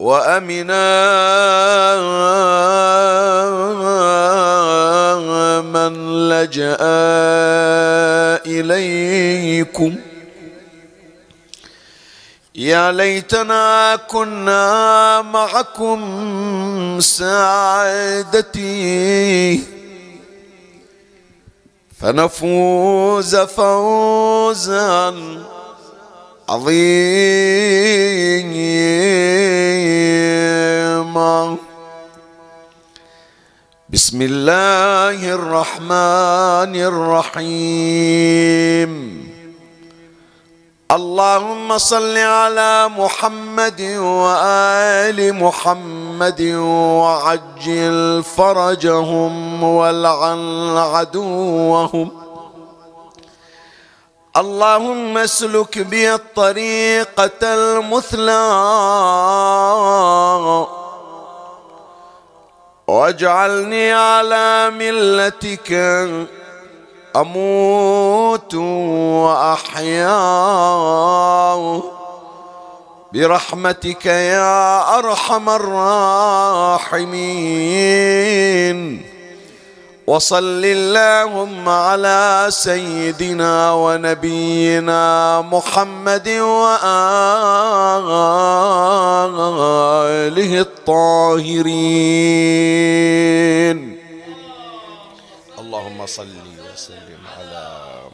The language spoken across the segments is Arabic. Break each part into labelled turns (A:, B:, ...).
A: وأمنا من لجأ إليكم. يا ليتنا كنا معكم سعادتي. فنفوز فوزا. عظيما بسم الله الرحمن الرحيم. اللهم صل على محمد وآل محمد وعجل فرجهم والعن عدوهم. اللهم اسلك بي الطريقة المثلى. واجعلني على ملتك أموت وأحيا. برحمتك يا أرحم الراحمين. وصل اللهم على سيدنا ونبينا محمد وآله الطاهرين. اللهم صل وسلم على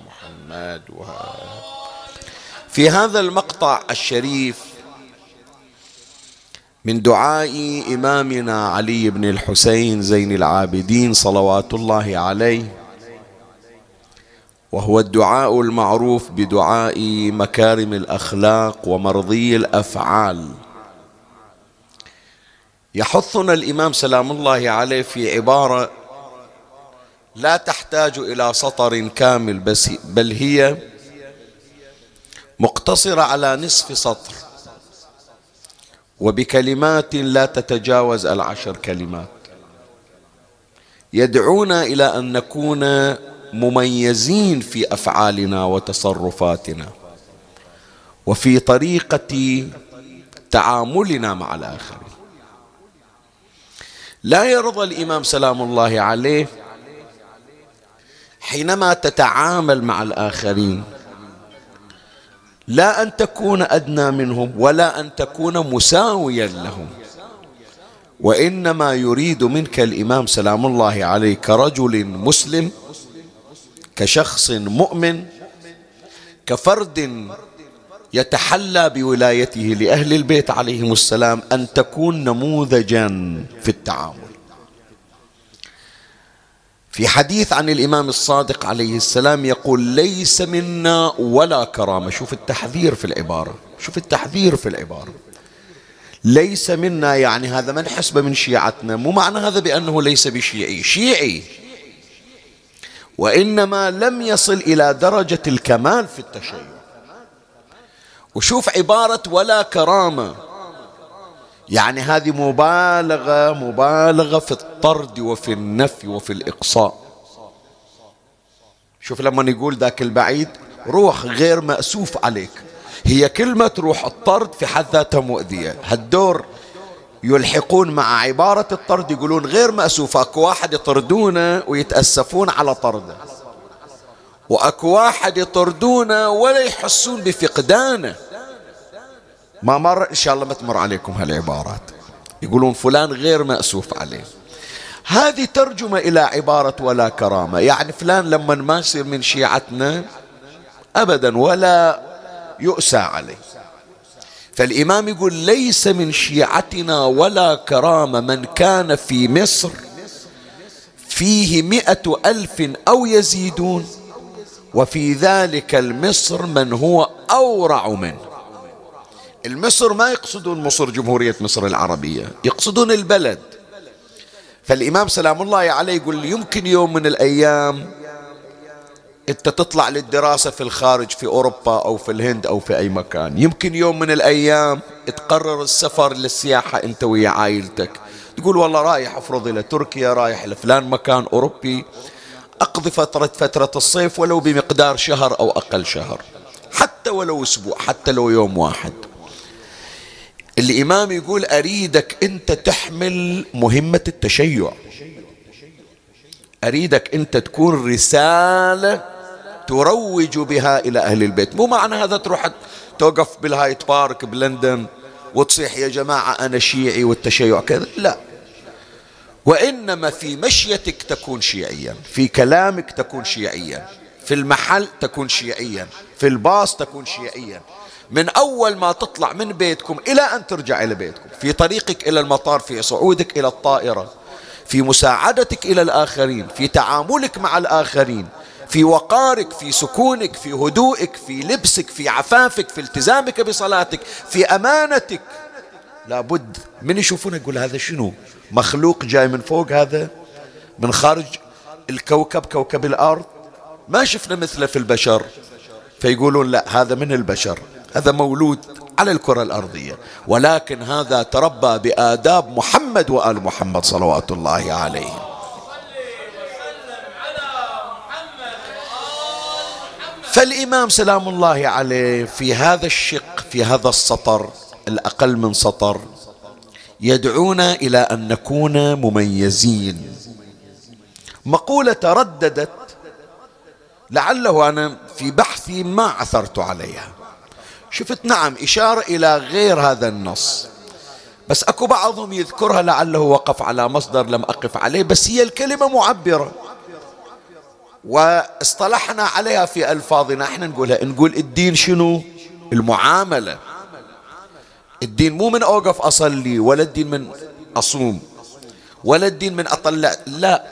A: محمد وآله. في هذا المقطع الشريف من دعاء إمامنا علي بن الحسين زين العابدين صلوات الله عليه. وهو الدعاء المعروف بدعاء مكارم الأخلاق ومرضي الأفعال. يحثنا الإمام سلام الله عليه في عبارة لا تحتاج إلى سطر كامل بس بل هي مقتصرة على نصف سطر. وبكلمات لا تتجاوز العشر كلمات. يدعونا إلى أن نكون مميزين في أفعالنا وتصرفاتنا وفي طريقة تعاملنا مع الآخرين. لا يرضى الإمام سلام الله عليه حينما تتعامل مع الآخرين لا أن تكون أدنى منهم ولا أن تكون مساويا لهم. وإنما يريد منك الإمام سلام الله عليه كرجل مسلم كشخص مؤمن كفرد يتحلى بولايته لأهل البيت عليهم السلام أن تكون نموذجا في التعامل. في حديث عن الإمام الصادق عليه السلام يقول ليس منا ولا كرامة. شوف التحذير في العبارة شوف التحذير في العبارة. ليس منا يعني هذا من حسب من شيعتنا مو معنى هذا بأنه ليس بشيعي. شيعي. وإنما لم يصل إلى درجة الكمال في التشيع. وشوف عبارة ولا كرامة يعني هذه مبالغة مبالغة في الطرد وفي النفي وفي الإقصاء. شوف لما يقول ذاك البعيد روح غير مأسوف عليك. هي كلمة روح الطرد في حد ذاتها مؤذية. هالدور يلحقون مع عبارة الطرد يقولون غير مأسوف أكو واحد يطردونه ويتأسفون على طرده. وأكو واحد يطردونه ولا يحسون بفقدانه. ما مر إن شاء الله ما تمر عليكم هالعبارات. يقولون فلان غير مأسوف عليه. هذه ترجمة إلى عبارة ولا كرامة. يعني فلان لما ما يصير من شيعتنا أبدا ولا يؤسى عليه. فالإمام يقول ليس من شيعتنا ولا كرامة من كان في مصر فيه مئة ألف أو يزيدون وفي ذلك المصر من هو أورع منه. المصر ما يقصدون مصر جمهورية مصر العربية يقصدون البلد. فالإمام سلام الله عليه يقول يمكن يوم من الأيام أنت تطلع للدراسة في الخارج في أوروبا أو في الهند أو في أي مكان. يمكن يوم من الأيام تقرر السفر للسياحة أنت ويا عائلتك. تقول والله رايح أفرض إلى تركيا رايح لفلان مكان أوروبي. أقضي فترة فترة الصيف ولو بمقدار شهر أو أقل شهر. حتى ولو أسبوع حتى لو يوم واحد. الإمام يقول أريدك أنت تحمل مهمة التشيع. أريدك أنت تكون رسالة تروج بها إلى أهل البيت. مو معنى هذا تروح توقف بال Hyde Park بلندن وتصيح يا جماعة أنا شيعي والتشيع كذا؟ لا. وإنما في مشيتك تكون شيعيا في كلامك تكون شيعيا في المحل تكون شيعيا في الباص تكون شيعيا. من أول ما تطلع من بيتكم إلى أن ترجع إلى بيتكم في طريقك إلى المطار في صعودك إلى الطائرة في مساعدتك إلى الآخرين في تعاملك مع الآخرين في وقارك في سكونك في هدوءك في لبسك في عفافك في التزامك بصلاتك في أمانتك. لابد من يشوفون يقول هذا شنو؟ مخلوق جاي من فوق هذا؟ من خارج الكوكب كوكب الأرض؟ ما شفنا مثله في البشر. فيقولون لا هذا من البشر. هذا مولود على الكرة الأرضية. ولكن هذا تربى بآداب محمد وآل محمد صلوات الله عليه فالإمام سلام الله عليه في هذا الشق في هذا السطر الأقل من سطر يدعونا إلى أن نكون مميزين. مقولة ترددت لعله أنا في بحثي ما عثرت عليها. شفت نعم إشارة إلى غير هذا النص. بس أكو بعضهم يذكرها لعله وقف على مصدر لم أقف عليه بس هي الكلمة معبرة. واصطلحنا عليها في ألفاظنا. إحنا نقولها نقول الدين شنو؟ المعاملة. الدين مو من أوقف أصلي ولا الدين من أصوم ولا الدين من أطلع. لا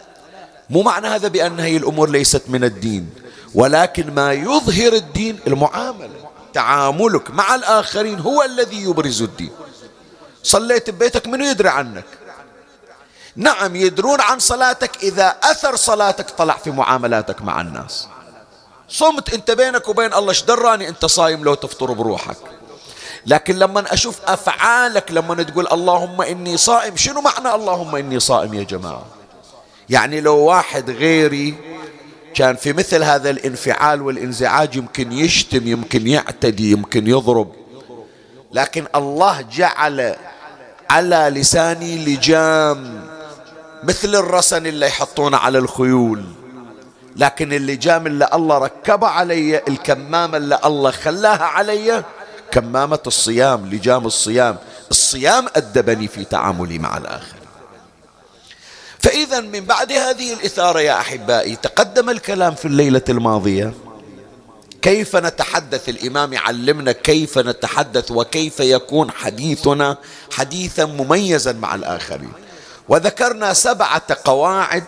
A: مو معنى هذا بأن هي الأمور ليست من الدين ولكن ما يظهر الدين المعاملة. تعاملك مع الآخرين هو الذي يبرز الدين. صليت ببيتك من يدري عنك؟ نعم يدرون عن صلاتك إذا أثر صلاتك طلع في معاملاتك مع الناس. صمت أنت بينك وبين الله دراني أنت صايم لو تفطر بروحك؟ لكن لما أشوف أفعالك لما تقول اللهم إني صائم شنو معنى اللهم إني صائم يا جماعة؟ يعني لو واحد غيري كان في مثل هذا الانفعال والانزعاج يمكن يشتم يمكن يعتدي يمكن يضرب. لكن الله جعل على لساني لجام مثل الرسن اللي يحطونه على الخيول. لكن اللجام اللي الله ركب علي الكمامة اللي الله خلاها علي كمامة الصيام لجام الصيام. الصيام أدبني في تعاملي مع الآخر. فإذا من بعد هذه الإثارة يا أحبائي تقدم الكلام في الليلة الماضية. كيف نتحدث؟ الإمام يعلمنا كيف نتحدث وكيف يكون حديثنا حديثا مميزا مع الآخرين. وذكرنا سبعة قواعد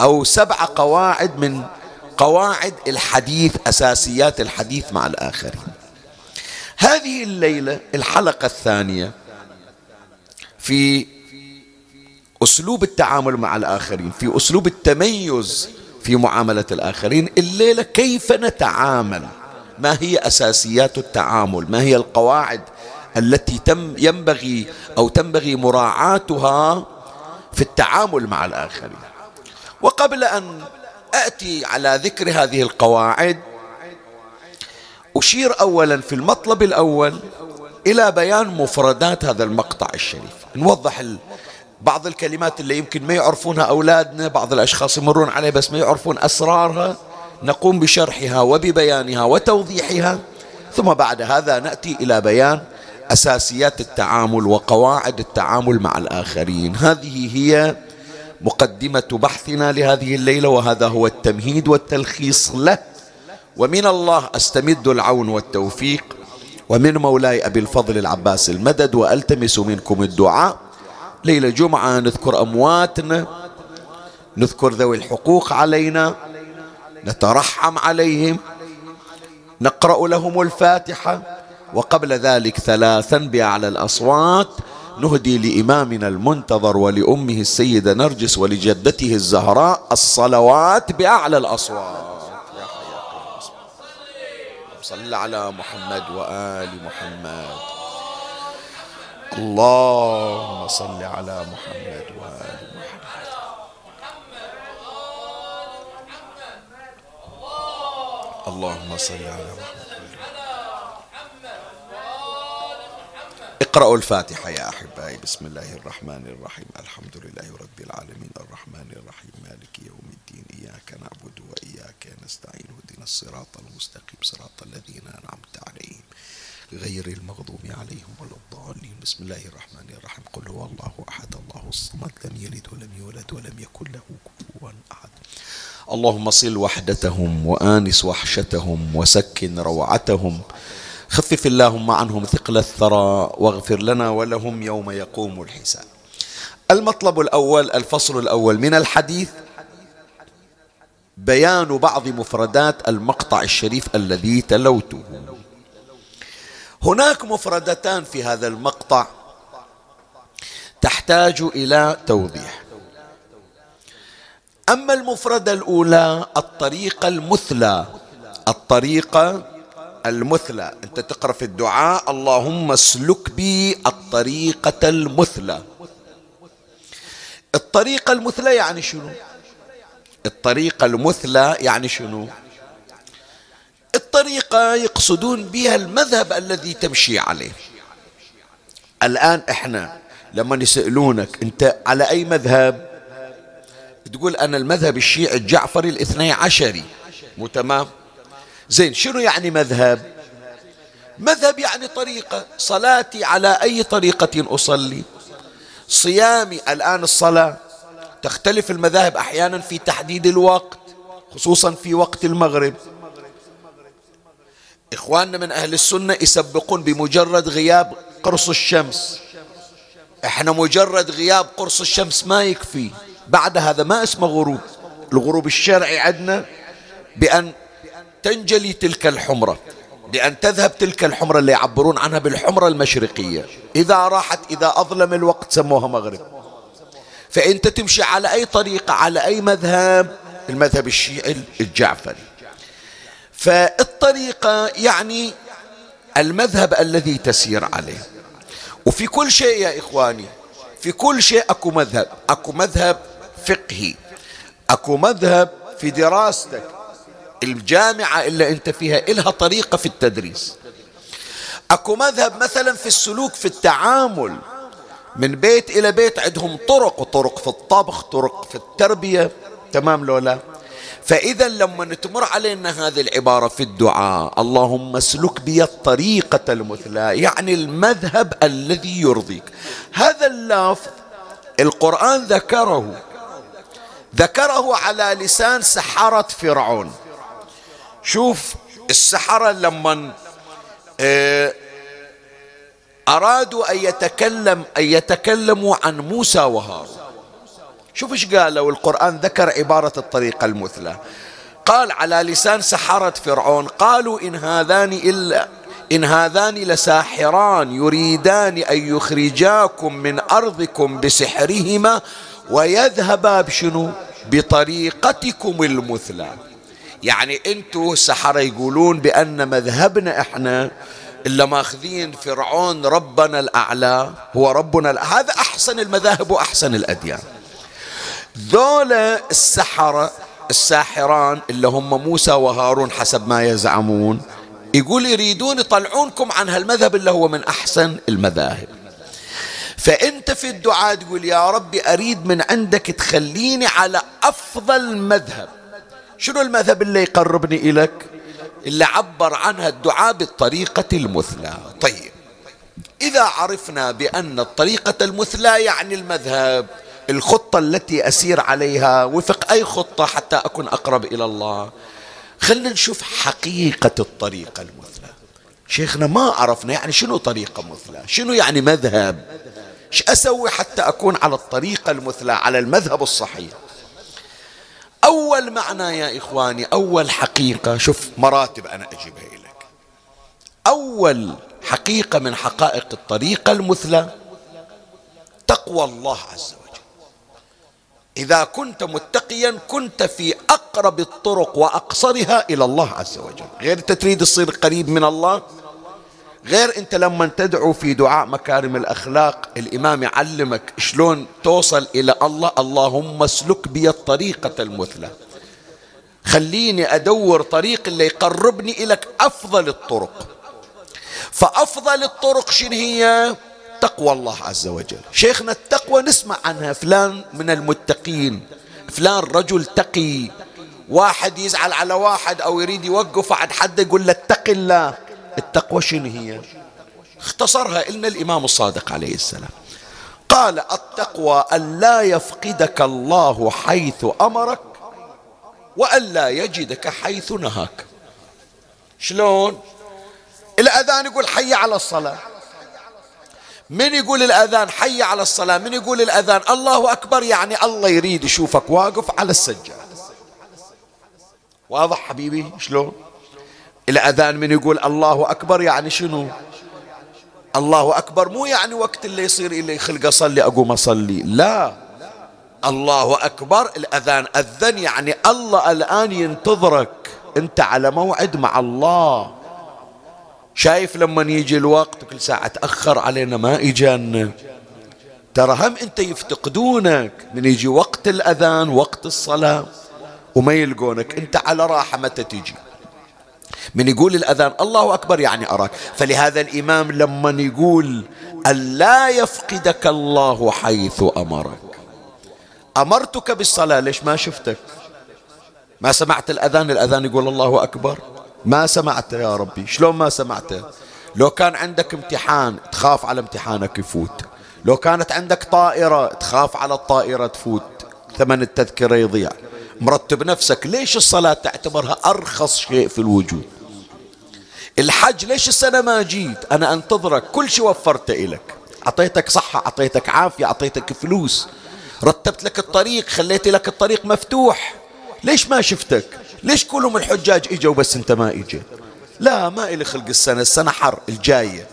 A: أو سبع قواعد من قواعد الحديث أساسيات الحديث مع الآخرين. هذه الليلة الحلقة الثانية في أسلوب التعامل مع الآخرين في أسلوب التميز في معاملة الآخرين الليلة كيف نتعامل؟ ما هي أساسيات التعامل؟ ما هي القواعد التي تم ينبغي أو تنبغي مراعاتها في التعامل مع الآخرين؟ وقبل أن أتي على ذكر هذه القواعد أشير أولا في المطلب الأول إلى بيان مفردات هذا المقطع الشريف. نوضح بعض الكلمات اللي يمكن ما يعرفونها أولادنا بعض الأشخاص يمرون عليه بس ما يعرفون أسرارها نقوم بشرحها وببيانها وتوضيحها. ثم بعد هذا نأتي إلى بيان أساسيات التعامل وقواعد التعامل مع الآخرين. هذه هي مقدمة بحثنا لهذه الليلة وهذا هو التمهيد والتلخيص له. ومن الله أستمد العون والتوفيق. ومن مولاي أبي الفضل العباس المدد وألتمس منكم الدعاء. ليلة جمعة نذكر أمواتنا نذكر ذوي الحقوق علينا نترحم عليهم نقرأ لهم الفاتحة وقبل ذلك ثلاثا بأعلى الأصوات نهدي لإمامنا المنتظر ولأمه السيدة نرجس ولجدته الزهراء الصلوات بأعلى الأصوات. صل على محمد وآل محمد. اللهم صل على محمد وآل محمد. اللهم صل على محمد. اقرأوا الفاتحة يا أحبائي. بسم الله الرحمن الرحيم. الحمد لله رب العالمين. الرحمن الرحيم. مالك يوم الدين. إياك نعبد وإياك نستعين. اهدنا الصراط المستقيم. صراط الذين أنعمت عليهم. غير المغضوب عليهم ولا الضالين. بسم الله الرحمن الرحيم. قل هو الله أحد الله الصمد لم يلد ولم يولد ولم يكن له كفوا أحد. اللهم صل وحدتهم وآنس وحشتهم وسكن روعتهم. خفف اللهم عنهم ثقل الثرى واغفر لنا ولهم يوم يقوم الحساب. المطلب الأول الفصل الأول من الحديث بيان بعض مفردات المقطع الشريف الذي تلوته. هناك مفردتان في هذا المقطع تحتاج إلى توضيح. أما المفردة الأولى الطريقة المثلى. الطريقة المثلى. أنت تقرأ في الدعاء اللهم اسلك بي الطريقة المثلى. الطريقة المثلى يعني شنو؟ الطريقة المثلى يعني شنو؟ الطريقة يقصدون بها المذهب الذي تمشي عليه. الآن إحنا لما يسألونك أنت على أي مذهب تقول أنا المذهب الشيعي الجعفري الاثني عشري مو تمام؟ زين شنو يعني مذهب؟ مذهب يعني طريقة صلاتي على أي طريقة أصلي. صيامي الآن الصلاة تختلف المذاهب أحيانا في تحديد الوقت خصوصا في وقت المغرب. إخواننا من أهل السنة يسبقون بمجرد غياب قرص الشمس. إحنا مجرد غياب قرص الشمس ما يكفي. بعد هذا ما اسمه غروب. الغروب الشرعي عندنا بأن تنجلي تلك الحمرة بأن تذهب تلك الحمرة اللي يعبرون عنها بالحمرة المشرقية. إذا راحت إذا أظلم الوقت سموها مغرب. فأنت تمشي على أي طريقة على أي مذهب. المذهب الشيعي الجعفري. فالطريقة يعني المذهب الذي تسير عليه. وفي كل شيء يا إخواني في كل شيء أكو مذهب أكو مذهب فقهي أكو مذهب في دراستك الجامعة اللي أنت فيها إلها طريقة في التدريس. أكو مذهب مثلا في السلوك في التعامل من بيت إلى بيت عندهم طرق وطرق في الطبخ طرق في التربية تمام لولا فإذا لما تمر علينا هذه العبارة في الدعاء اللهم اسلك بي الطريقة المثلى يعني المذهب الذي يرضيك. هذا اللفظ القرآن ذكره ذكره على لسان سحرة فرعون. شوف السحرة لما آه، أرادوا أن يتكلم أن يتكلموا عن موسى وهارون. شوف إيش قالوا القرآن ذكر عبارة الطريقة المثلى. قال على لسان سحرة فرعون قالوا إن هذان إلا إن هذان لساحران يريدان أن يخرجاكم من أرضكم بسحرهما ويذهبا بشنو؟ بطريقتكم المثلى. يعني أنتوا السحرة يقولون بأن مذهبنا إحنا إلا ماخذين فرعون ربنا الأعلى هو ربنا الأعلى. هذا أحسن المذاهب وأحسن الأديان. ذولا السحرة الساحران اللي هم موسى وهارون حسب ما يزعمون يقول يريدون يطلعونكم عن هالمذهب اللي هو من أحسن المذاهب. فأنت في الدعاء تقول يا ربي أريد من عندك تخليني على أفضل مذهب. شنو المذهب اللي يقربني إليك؟ اللي عبر عنها الدعاء بالطريقة المثلى. طيب إذا عرفنا بأن الطريقة المثلى يعني المذهب الخطة التي أسير عليها وفق أي خطة حتى أكون أقرب إلى الله. خلنا نشوف حقيقة الطريقة المثلى. شيخنا ما عرفنا يعني شنو طريقة مثلى؟ شنو يعني مذهب؟ إيش أسوي حتى أكون على الطريقة المثلى على المذهب الصحيح؟ أول معنى يا إخواني أول حقيقة شوف مراتب أنا أجيبها إليك. أول حقيقة من حقائق الطريقة المثلى تقوى الله عز وجل. إذا كنت متقيا كنت في أقرب الطرق وأقصرها إلى الله عز وجل. غير أنت تريد تصير قريب من الله. غير أنت لما تدعو في دعاء مكارم الأخلاق الإمام يعلمك شلون توصل إلى الله اللهم اسلك بي الطريقة المثلى. خليني أدور طريق اللي يقربني إليك أفضل الطرق. فأفضل الطرق شنو هي؟ تقوى الله عز وجل. شيخنا التقوى نسمع عنها. فلان من المتقين فلان رجل تقي. واحد يزعل على واحد أو يريد يوقف عند حد يقول له اتق الله. التقوى شنو هي؟ اختصرها إلنا الإمام الصادق عليه السلام. قال التقوى أن لا يفقدك الله حيث أمرك وأن لا يجدك حيث نهاك. شلون؟ الأذان يقول حي على الصلاة. من يقول الأذان حي على الصلاة؟ من يقول الأذان الله أكبر؟ يعني الله يريد يشوفك واقف على السجادة. واضح حبيبي؟ شلون؟ الأذان من يقول الله أكبر يعني شنو؟ الله أكبر. مو يعني وقت اللي يصير اللي خلق أصلي أقوم أصلي. لا. الله أكبر. الأذان أذن يعني الله الآن ينتظرك. أنت على موعد مع الله. شايف لما يجي الوقت كل ساعة تأخر علينا ما إجانا. ترى هم أنت يفتقدونك من يجي وقت الأذان وقت الصلاة وما يلقونك. أنت على راحة متى تجي؟ من يقول الأذان الله أكبر يعني أراك. فلهذا الإمام لما يقول ألا يفقدك الله حيث أمرك. أمرتك بالصلاة ليش ما شفتك؟ ما سمعت الأذان؟ الأذان يقول الله أكبر. ما سمعت يا ربي؟ شلون ما سمعت؟ لو كان عندك امتحان تخاف على امتحانك يفوت. لو كانت عندك طائرة تخاف على الطائرة تفوت. ثمن التذكرة يضيع. مرتب نفسك ليش الصلاة تعتبرها أرخص شيء في الوجود؟ الحج ليش السنة ما جيت؟ أنا أنتظرك. كل شيء وفرته إلك. أعطيتك صحة أعطيتك عافية أعطيتك فلوس. رتبت لك الطريق خليت لك الطريق مفتوح. ليش ما شفتك؟ ليش كلهم الحجاج إجوا بس أنت ما إجيت؟ لا ما إلي خلق السنة السنة حر الجاية.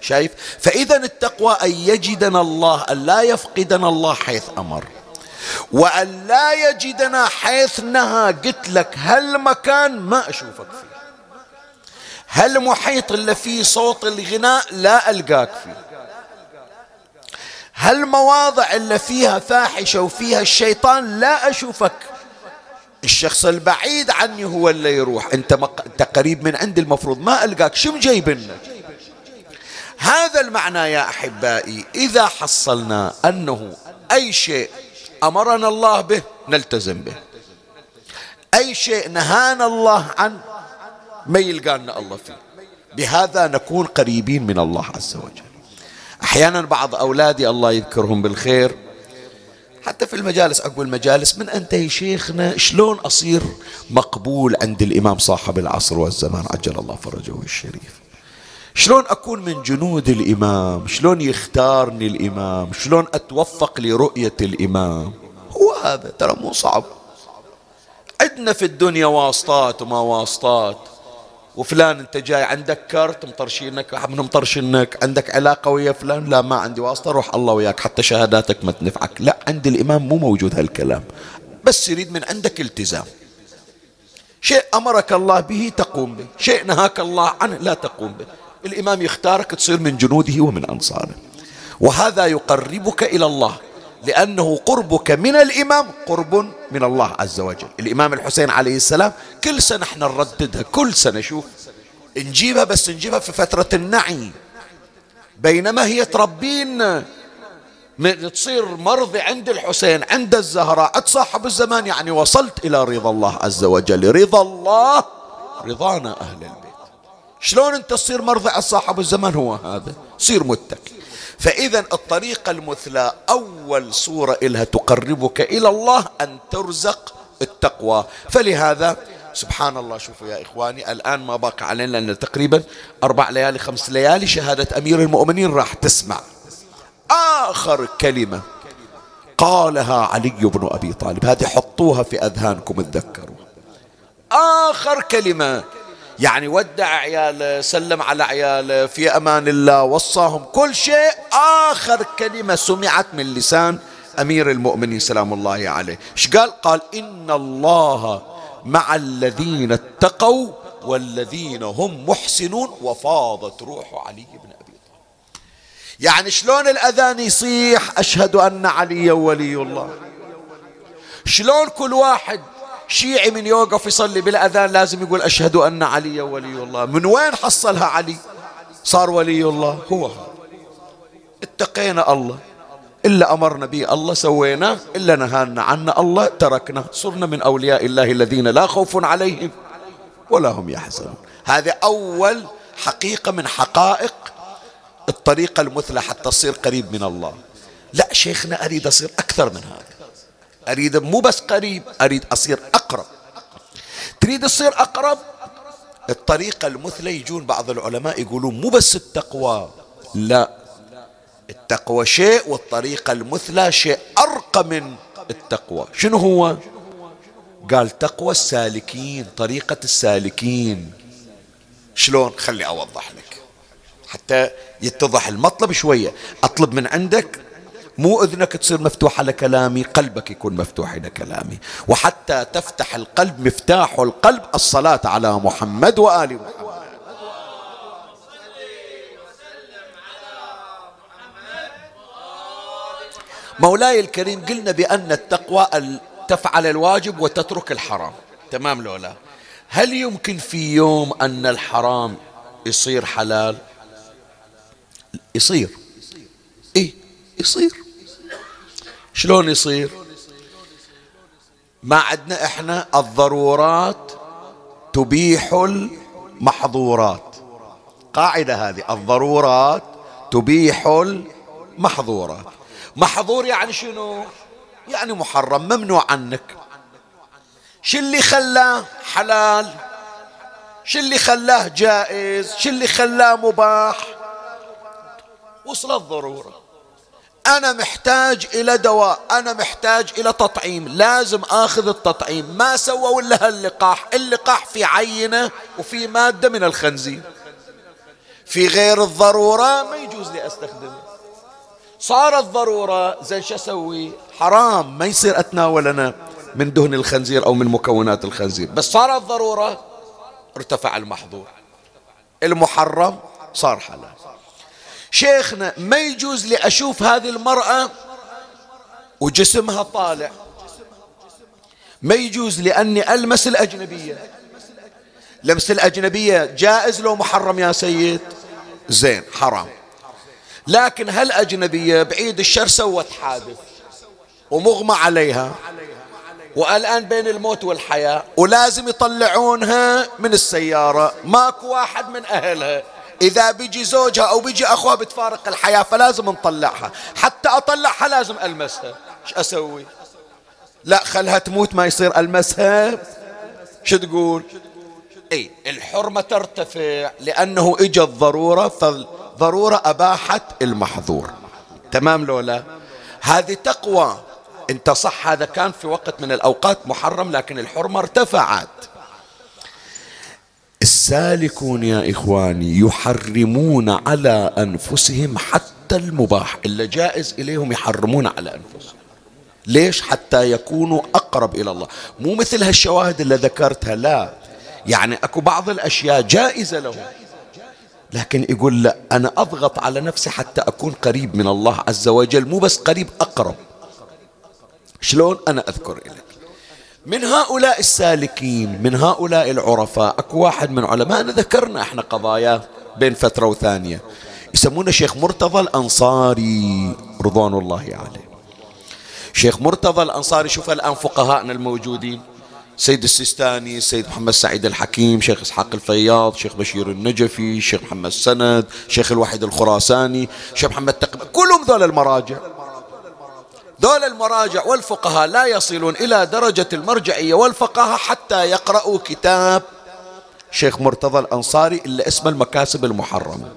A: شايف؟ فإذا التقوى أن يجدنا الله أن لا يفقدنا الله حيث أمر. وأن لا يجدنا حيث نهى. قلت لك هالمكان ما أشوفك فيه. هالمحيط اللي فيه صوت الغناء لا ألقاك فيه. هالمواضع اللي فيها فاحشة وفيها الشيطان لا أشوفك. الشخص البعيد عني هو اللي يروح. انت, مق... انت قريب من عندي المفروض ما ألقاك. شو مجيب لنا هذا المعنى يا أحبائي. إذا حصلنا أنه أي شيء أمرنا الله به نلتزم به. أي شيء نهانا الله عنه ما يلقانا الله فيه. بهذا نكون قريبين من الله عز وجل. أحيانا بعض أولادي الله يذكرهم بالخير. حتى في المجالس أقول المجالس من أنت يا شيخنا شلون أصير مقبول عند الإمام صاحب العصر والزمان عجل الله فرجه الشريف. شلون أكون من جنود الإمام؟ شلون يختارني الإمام؟ شلون أتوفق لرؤية الإمام؟ هو هذا ترى مو صعب. عندنا في الدنيا واسطات وما واسطات. وفلان انت جاي عندك كرت مطرشينك من مطرشينك عندك علاقة ويا فلان لا ما عندي واسطة روح الله وياك حتى شهاداتك ما تنفعك. لا عند الإمام مو موجود هالكلام. بس يريد من عندك التزام. شيء أمرك الله به تقوم به شيء نهاك الله عنه لا تقوم به. الإمام يختارك تصير من جنوده ومن أنصاره. وهذا يقربك إلى الله. لأنه قربك من الإمام قرب من الله عز وجل. الإمام الحسين عليه السلام كل سنة إحنا نرددها كل سنة شوف نجيبها بس نجيبها في فترة النعي. بينما هي تربين تصير مرضي عند الحسين عند الزهراء. صاحب الزمان يعني وصلت إلى رضا الله عز وجل. رضا الله رضانا أهل البيت. شلون أنت تصير مرضي؟ على صاحب الزمان هو هذا. صير متكي فإذا الطريقة المثلى أول صورة إلها تقربك إلى الله أن ترزق التقوى. فلهذا سبحان الله شوفوا يا إخواني الآن ما باقي علينا لأن تقريبا أربع ليالي خمس ليالي شهادة أمير المؤمنين راح تسمع. آخر كلمة قالها علي بن أبي طالب هذه حطوها في أذهانكم تذكروا آخر كلمة يعني ودع عياله سلم على عياله في أمان الله وصاهم كل شيء. آخر كلمة سمعت من لسان أمير المؤمنين سلام الله عليه. إيش قال؟ قال إن الله مع الذين اتقوا والذين هم محسنون. وفاضت روح علي بن أبي طالب. يعني شلون الأذان يصيح؟ أشهد أن علي ولي الله. شلون كل واحد شيعي من يوقف يصلي بالأذان لازم يقول أشهد أن علي ولي الله. من وين حصلها علي؟ صار ولي الله. هو اتقينا الله. إلا أمرنا به. الله سويناه إلا نهانا عنه الله تركنا. صرنا من أولياء الله الذين لا خوف عليهم ولا هم يحزنون. هذا أول حقيقة من حقائق الطريقة المثلى حتى تصير قريب من الله. لا شيخنا أريد أصير أكثر من هذا. أريد مو بس قريب أريد أصير أقرب. تريد تصير أقرب؟ الطريقة المثلى يجون بعض العلماء يقولون مو بس التقوى. لا. التقوى شيء والطريقة المثلى شيء أرقى من التقوى. شنو هو؟ قال تقوى السالكين طريقة السالكين. شلون؟ خلي أوضح لك. حتى يتضح المطلب شوية. أطلب من عندك مو إذنك تصير مفتوحة لكلامي قلبك يكون مفتوح لكلامي وحتى تفتح القلب مفتاح القلب الصلاة على محمد وآل محمد. مولاي الكريم قلنا بأن التقوى تفعل الواجب وتترك الحرام. تمام لولا؟ هل يمكن في يوم أن الحرام يصير حلال؟ يصير. يصير. شلون يصير؟ ما عندنا إحنا الضرورات تبيح المحظورات. قاعدة هذه الضرورات تبيح المحظورات. محظور يعني شنو؟ يعني محرم ممنوع عنك. شو اللي خلاه حلال؟ شو اللي خلاه جائز؟ شو اللي خلاه مباح؟ وصل الضرورة. أنا محتاج إلى دواء أنا محتاج إلى تطعيم لازم آخذ التطعيم. ما سووا إلا اللقاح اللقاح في عينة وفي مادة من الخنزير. في غير الضرورة ما يجوز لي أستخدمه. صارت ضرورة زين شو أسوي؟ حرام ما يصير أتناول أنا من دهن الخنزير أو من مكونات الخنزير. بس صارت ضرورة ارتفع المحظور. المحرم صار حلال. شيخنا ما يجوز لي أشوف هذه المرأة وجسمها طالع. ما يجوز لأني ألمس الأجنبية. لمس الأجنبية جائز لو محرم يا سيد. زين حرام. لكن هل أجنبية بعيد الشر سوت حادث ومغمى عليها. والآن بين الموت والحياة ولازم يطلعونها من السيارة. ماكو واحد من أهلها. إذا بيجي زوجها أو بيجي أخوها بتفارق الحياة فلازم نطلعها. حتى أطلعها لازم ألمسها. إيش أسوي؟ لا خلها تموت ما يصير ألمسها. شو تقول؟ اي الحرمة ترتفع لأنه إجا الضرورة فالضرورة أباحت المحظور. تمام لولا هذه تقوى. انت صح هذا كان في وقت من الأوقات محرم لكن الحرمة ارتفعت. السالكون يا إخواني يحرمون على أنفسهم حتى المباح إلا جائز إليهم يحرمون على أنفسهم. ليش؟ حتى يكونوا أقرب إلى الله. مو مثل هالشواهد اللي ذكرتها لا. يعني أكو بعض الأشياء جائزة لهم. لكن يقول لا أنا أضغط على نفسي حتى أكون قريب من الله عز وجل مو بس قريب أقرب. شلون أنا أذكر إليك؟ من هؤلاء السالكين من هؤلاء العرفاء أكو واحد من علماءنا ذكرنا إحنا قضايا بين فترة وثانية يسمونه شيخ مرتضى الأنصاري رضوان الله عليه. شيخ مرتضى الأنصاري شوف الآن فقهاءنا الموجودين سيد السيستاني سيد محمد سعيد الحكيم شيخ إسحاق الفياض شيخ بشير النجفي شيخ محمد سند شيخ الوحيد الخراساني شيخ محمد تقبل كلهم ذول المراجع. دول المراجع والفقهاء لا يصلون إلى درجة المرجعية والفقهاء حتى يقرأوا كتاب شيخ مرتضى الأنصاري إلا اسم المكاسب المحرمة.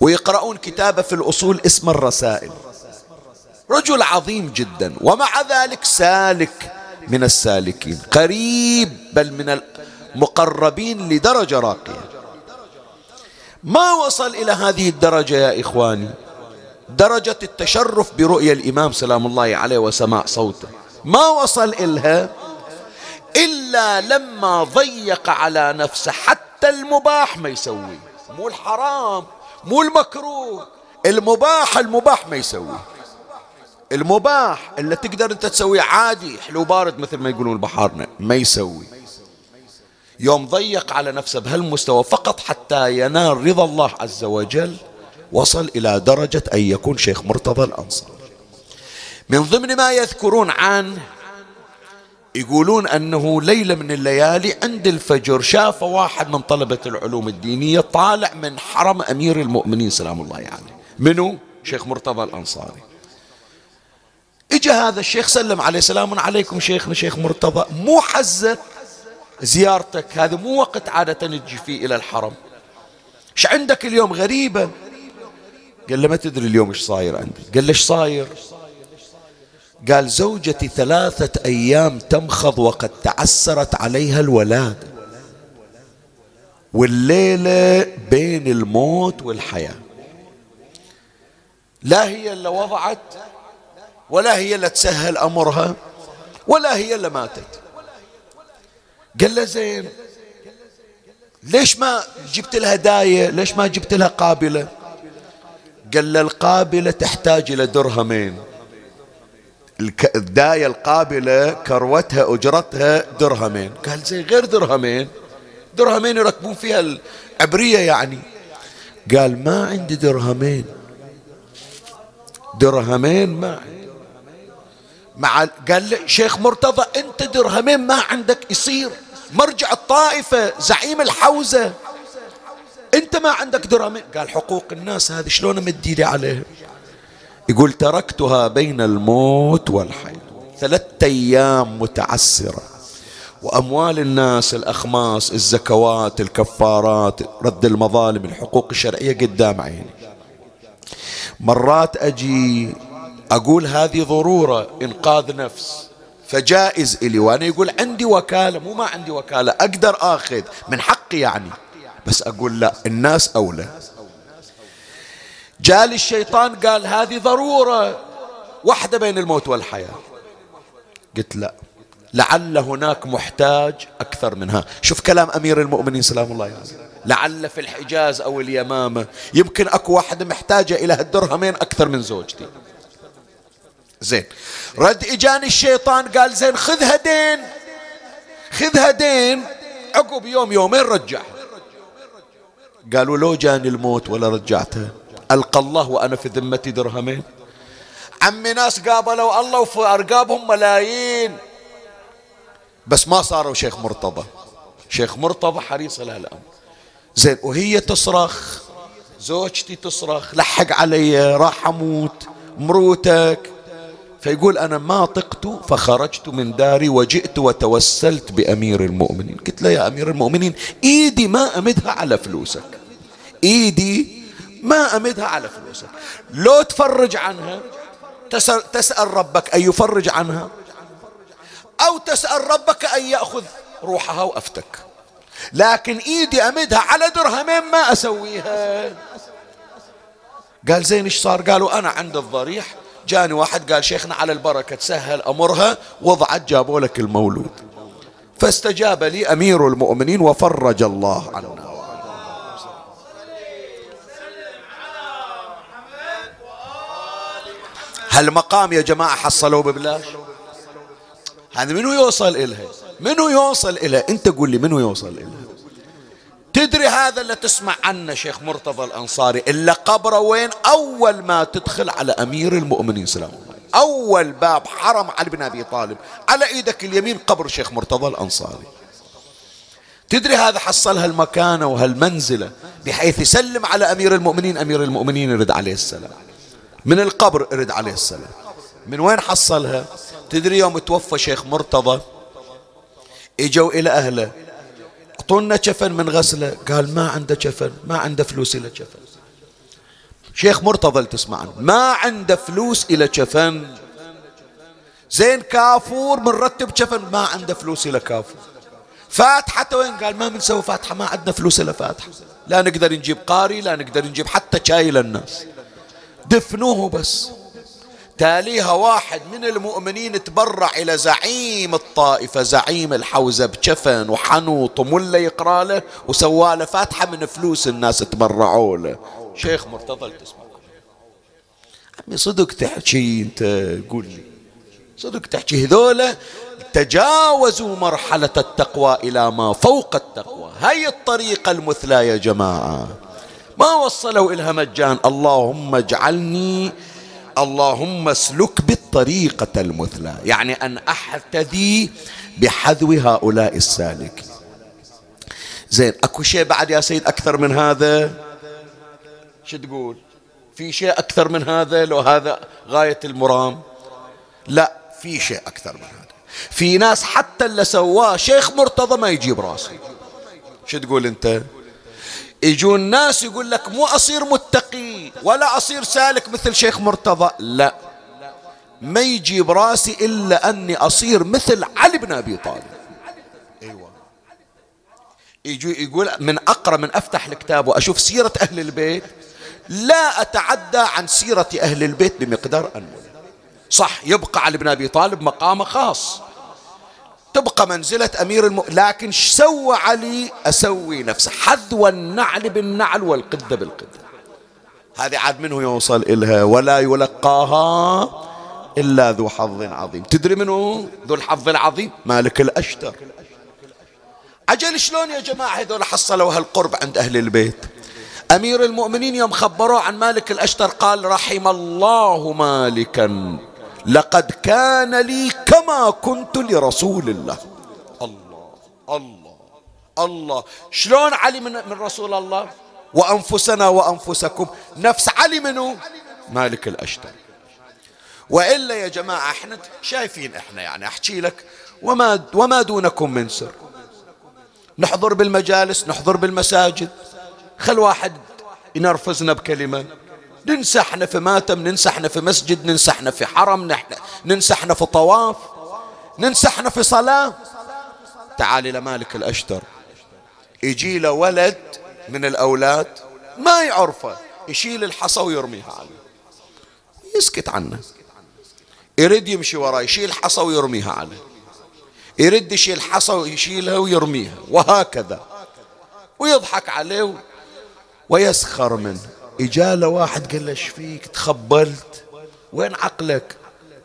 A: ويقرؤون كتابه في الأصول اسم الرسائل. رجل عظيم جدا ومع ذلك سالك من السالكين. قريب بل من المقربين لدرجة راقية. ما وصل إلى هذه الدرجة يا إخواني؟ درجة التشرف برؤية الإمام سلام الله عليه وسماع صوته. ما وصل إلها؟ إلا لما ضيق على نفسه حتى المباح ما يسوي. مو الحرام مو المكروه. المباح المباح ما يسوي. المباح اللي تقدر انت تسويه عادي حلو بارد مثل ما يقولون بحارنا ما يسوي. يوم ضيق على نفسه بهالمستوى فقط حتى ينال رضا الله عز وجل وصل إلى درجة أن يكون شيخ مرتضى الأنصار. من ضمن ما يذكرون عنه يقولون أنه ليلة من الليالي عند الفجر شاف واحد من طلبة العلوم الدينية طالع من حرم أمير المؤمنين سلام الله عليه. منو؟ شيخ مرتضى الأنصاري. اجى هذا الشيخ سلم عليه سلام عليكم شيخنا شيخ مرتضى. مو حزة زيارتك؟ هذا مو وقت عادة نجي فيه إلى الحرم. إيش عندك اليوم غريبة قال له ما تدري اليوم إيش صاير عندي قال له إيش صاير؟ قال زوجتي ثلاثة أيام تمخض وقد تعسرت عليها الولادة والليلة بين الموت والحياة. لا هي اللي وضعت ولا هي اللي تسهل أمرها ولا هي اللي ماتت. قال له زين ليش ما جبت لها داية؟ ليش ما جبت لها قابلة؟ قال له القابلة تحتاج إلى درهمين. الداية القابلة كروتها أجرتها درهمين. قال زي غير درهمين. درهمين يركبون فيها العبرية يعني. قال ما عندي درهمين. درهمين ما عندي. مع قال لي شيخ مرتضى أنت درهمين ما عندك يصير. مرجع الطائفة زعيم الحوزة. انت ما عندك درهمين قال حقوق الناس هذه شلون امد عليها يقول تركتها بين الموت والحياة. ثلاثة أيام متعسرة. وأموال الناس الأخماس الزكوات الكفارات رد المظالم الحقوق الشرعية قدام عيني. مرات أجي أقول هذه ضرورة إنقاذ نفس. فجائز إلي وأنا يقول عندي وكالة مو ما عندي وكالة أقدر آخذ من حقي يعني. بس أقول لا الناس أولى. جالي الشيطان قال هذه ضرورة واحدة بين الموت والحياة. قلت لا لعل هناك محتاج أكثر منها. شوف كلام أمير المؤمنين سلام الله عليه. يعني. لعل في الحجاز أو اليمامة يمكن أكو واحدة محتاجة إلى هالدرهمين أكثر من زوجتي. زين. رد إجاني الشيطان قال زين خذها دين. خذها دين. عقب يوم يومين رجعها. قالوا لو جاني الموت ولا رجعتها ألقى الله وأنا في ذمتي درهمين. عمي ناس قابلوا الله وفي أرقابهم ملايين. بس ما صاروا شيخ مرتضى. شيخ مرتضى حريص على الأمر. زين وهي تصرخ. زوجتي تصرخ. لحق علي راح أموت. مروتك. فيقول أنا ما طقت فخرجت من داري وجئت وتوسلت بأمير المؤمنين. قلت له يا أمير المؤمنين إيدي ما أمدها على فلوسك. إيدي ما أمدها على فلوسك. لو تفرج عنها تسأل, ربك أن يفرج عنها أو تسأل ربك أن يأخذ روحها وأفتك. لكن إيدي أمدها على درهمين ما أسويها. قال زين إيش صار؟ قالوا أنا عند الضريح جاني واحد قال شيخنا على البركة تسهل أمرها وضعت جابوا لك المولود. فاستجاب لي أمير المؤمنين وفرج الله عنا. هالمقام يا جماعة حصلوه ببلاش؟ هذا منو يوصل إلها منو يوصل إلها أنت قول لي منو يوصل إلها تدري هذا اللي تسمع عنه شيخ مرتضى الأنصاري إلا قبره وين؟ أول ما تدخل على أمير المؤمنين سلام الله أول باب حرم علي بن أبي طالب. على إيدك اليمين قبر شيخ مرتضى الأنصاري. تدري هذا حصل هالمكانة وهالمنزلة بحيث يسلم على أمير المؤمنين أمير المؤمنين يرد عليه السلام. من القبر يرد عليه السلام. من وين حصلها؟ تدري يوم توفى شيخ مرتضى؟ اجوا إلى أهله. اعطونا كفن من غسله. قال ما عنده كفن ما عنده فلوس إلى كفن شيخ مرتضى تسمعن ما عنده فلوس إلى كفن زين كافور بنرتب كفن ما عنده فلوس إلى كافور. فاتحة وين؟ قال ما بنسوي فاتحة ما عندنا فلوس إلى فاتحة. لا نقدر نجيب قاري لا نقدر نجيب حتى شاي للناس. دفنوه بس. تاليها واحد من المؤمنين تبرع إلى زعيم الطائفة زعيم الحوزة بجفن وحنوط وملة يقرأ له وسواله فاتحة من فلوس الناس تبرعوا له. شيخ مرتضى تسمع. عمي صدق تحكي أنت قول لي. صدق تحكي هذولا تجاوزوا مرحلة التقوى إلى ما فوق التقوى. هاي الطريقة المثلى يا جماعة. ما وصلوا إلها مجان. اللهم اجعلني اللهم اسلك بالطريقة المثلى. يعني أن أحتذي بحذو هؤلاء السالك. زين أكو شيء بعد يا سيد أكثر من هذا؟ شو تقول؟ في شيء أكثر من هذا لو هذا غاية المرام؟ لا في شيء أكثر من هذا. في ناس حتى اللي سواه شيخ مرتضى ما يجيب راسه. شو تقول أنت؟ يجون الناس يقول لك مو أصير متقي ولا أصير سالك مثل شيخ مرتضى لا. ما يجي براسي إلا أني أصير مثل علي بن أبي طالب. أيوة. يجي يقول من أقرأ من أفتح الكتاب وأشوف سيرة أهل البيت لا أتعدى عن سيرة أهل البيت بمقدار أنمل صح يبقى علي بن أبي طالب مقامه خاص. تبقى منزلة أمير الم... لكن سوى علي أسوي نفسه حذو النعل بالنعل والقدة بالقدة هذه عاد منه يوصل إلها ولا يلقاها إلا ذو حظ عظيم. تدري منه ذو الحظ العظيم. مالك الأشتر. عجل شلون يا جماعة هذول حصلوا هالقرب عند أهل البيت؟ أمير المؤمنين يوم خبروه عن مالك الأشتر قال رحم الله مالكا. لقد كان لي كما كنت لرسول الله. الله الله الله. شلون علي من, من رسول الله؟ وأنفسنا وأنفسكم. نفس علي منه مالك الأشتر. وإلا يا جماعة إحنا شايفين إحنا يعني أحكي لك وما وما دونكم من سر. نحضر بالمجالس نحضر بالمساجد. خل واحد ينرفزنا بكلمة. ننسى إحنا في ماتم ننسى إحنا في مسجد ننسى إحنا في حرم ننسى إحنا في طواف ننسى إحنا في صلاة. تعال إلى مالك الأشتر. يجي له ولد من الأولاد ما يعرفه يشيل الحصى ويرميها عليه. يسكت عنه. يريد يمشي وراه يشيل حصى ويرميها عليه. يرد يشيل حصى ويشيلها ويرميها وهكذا. ويضحك عليه ويسخر منه. إجالة واحد قال له إيش فيك؟ تخبلت. وين عقلك؟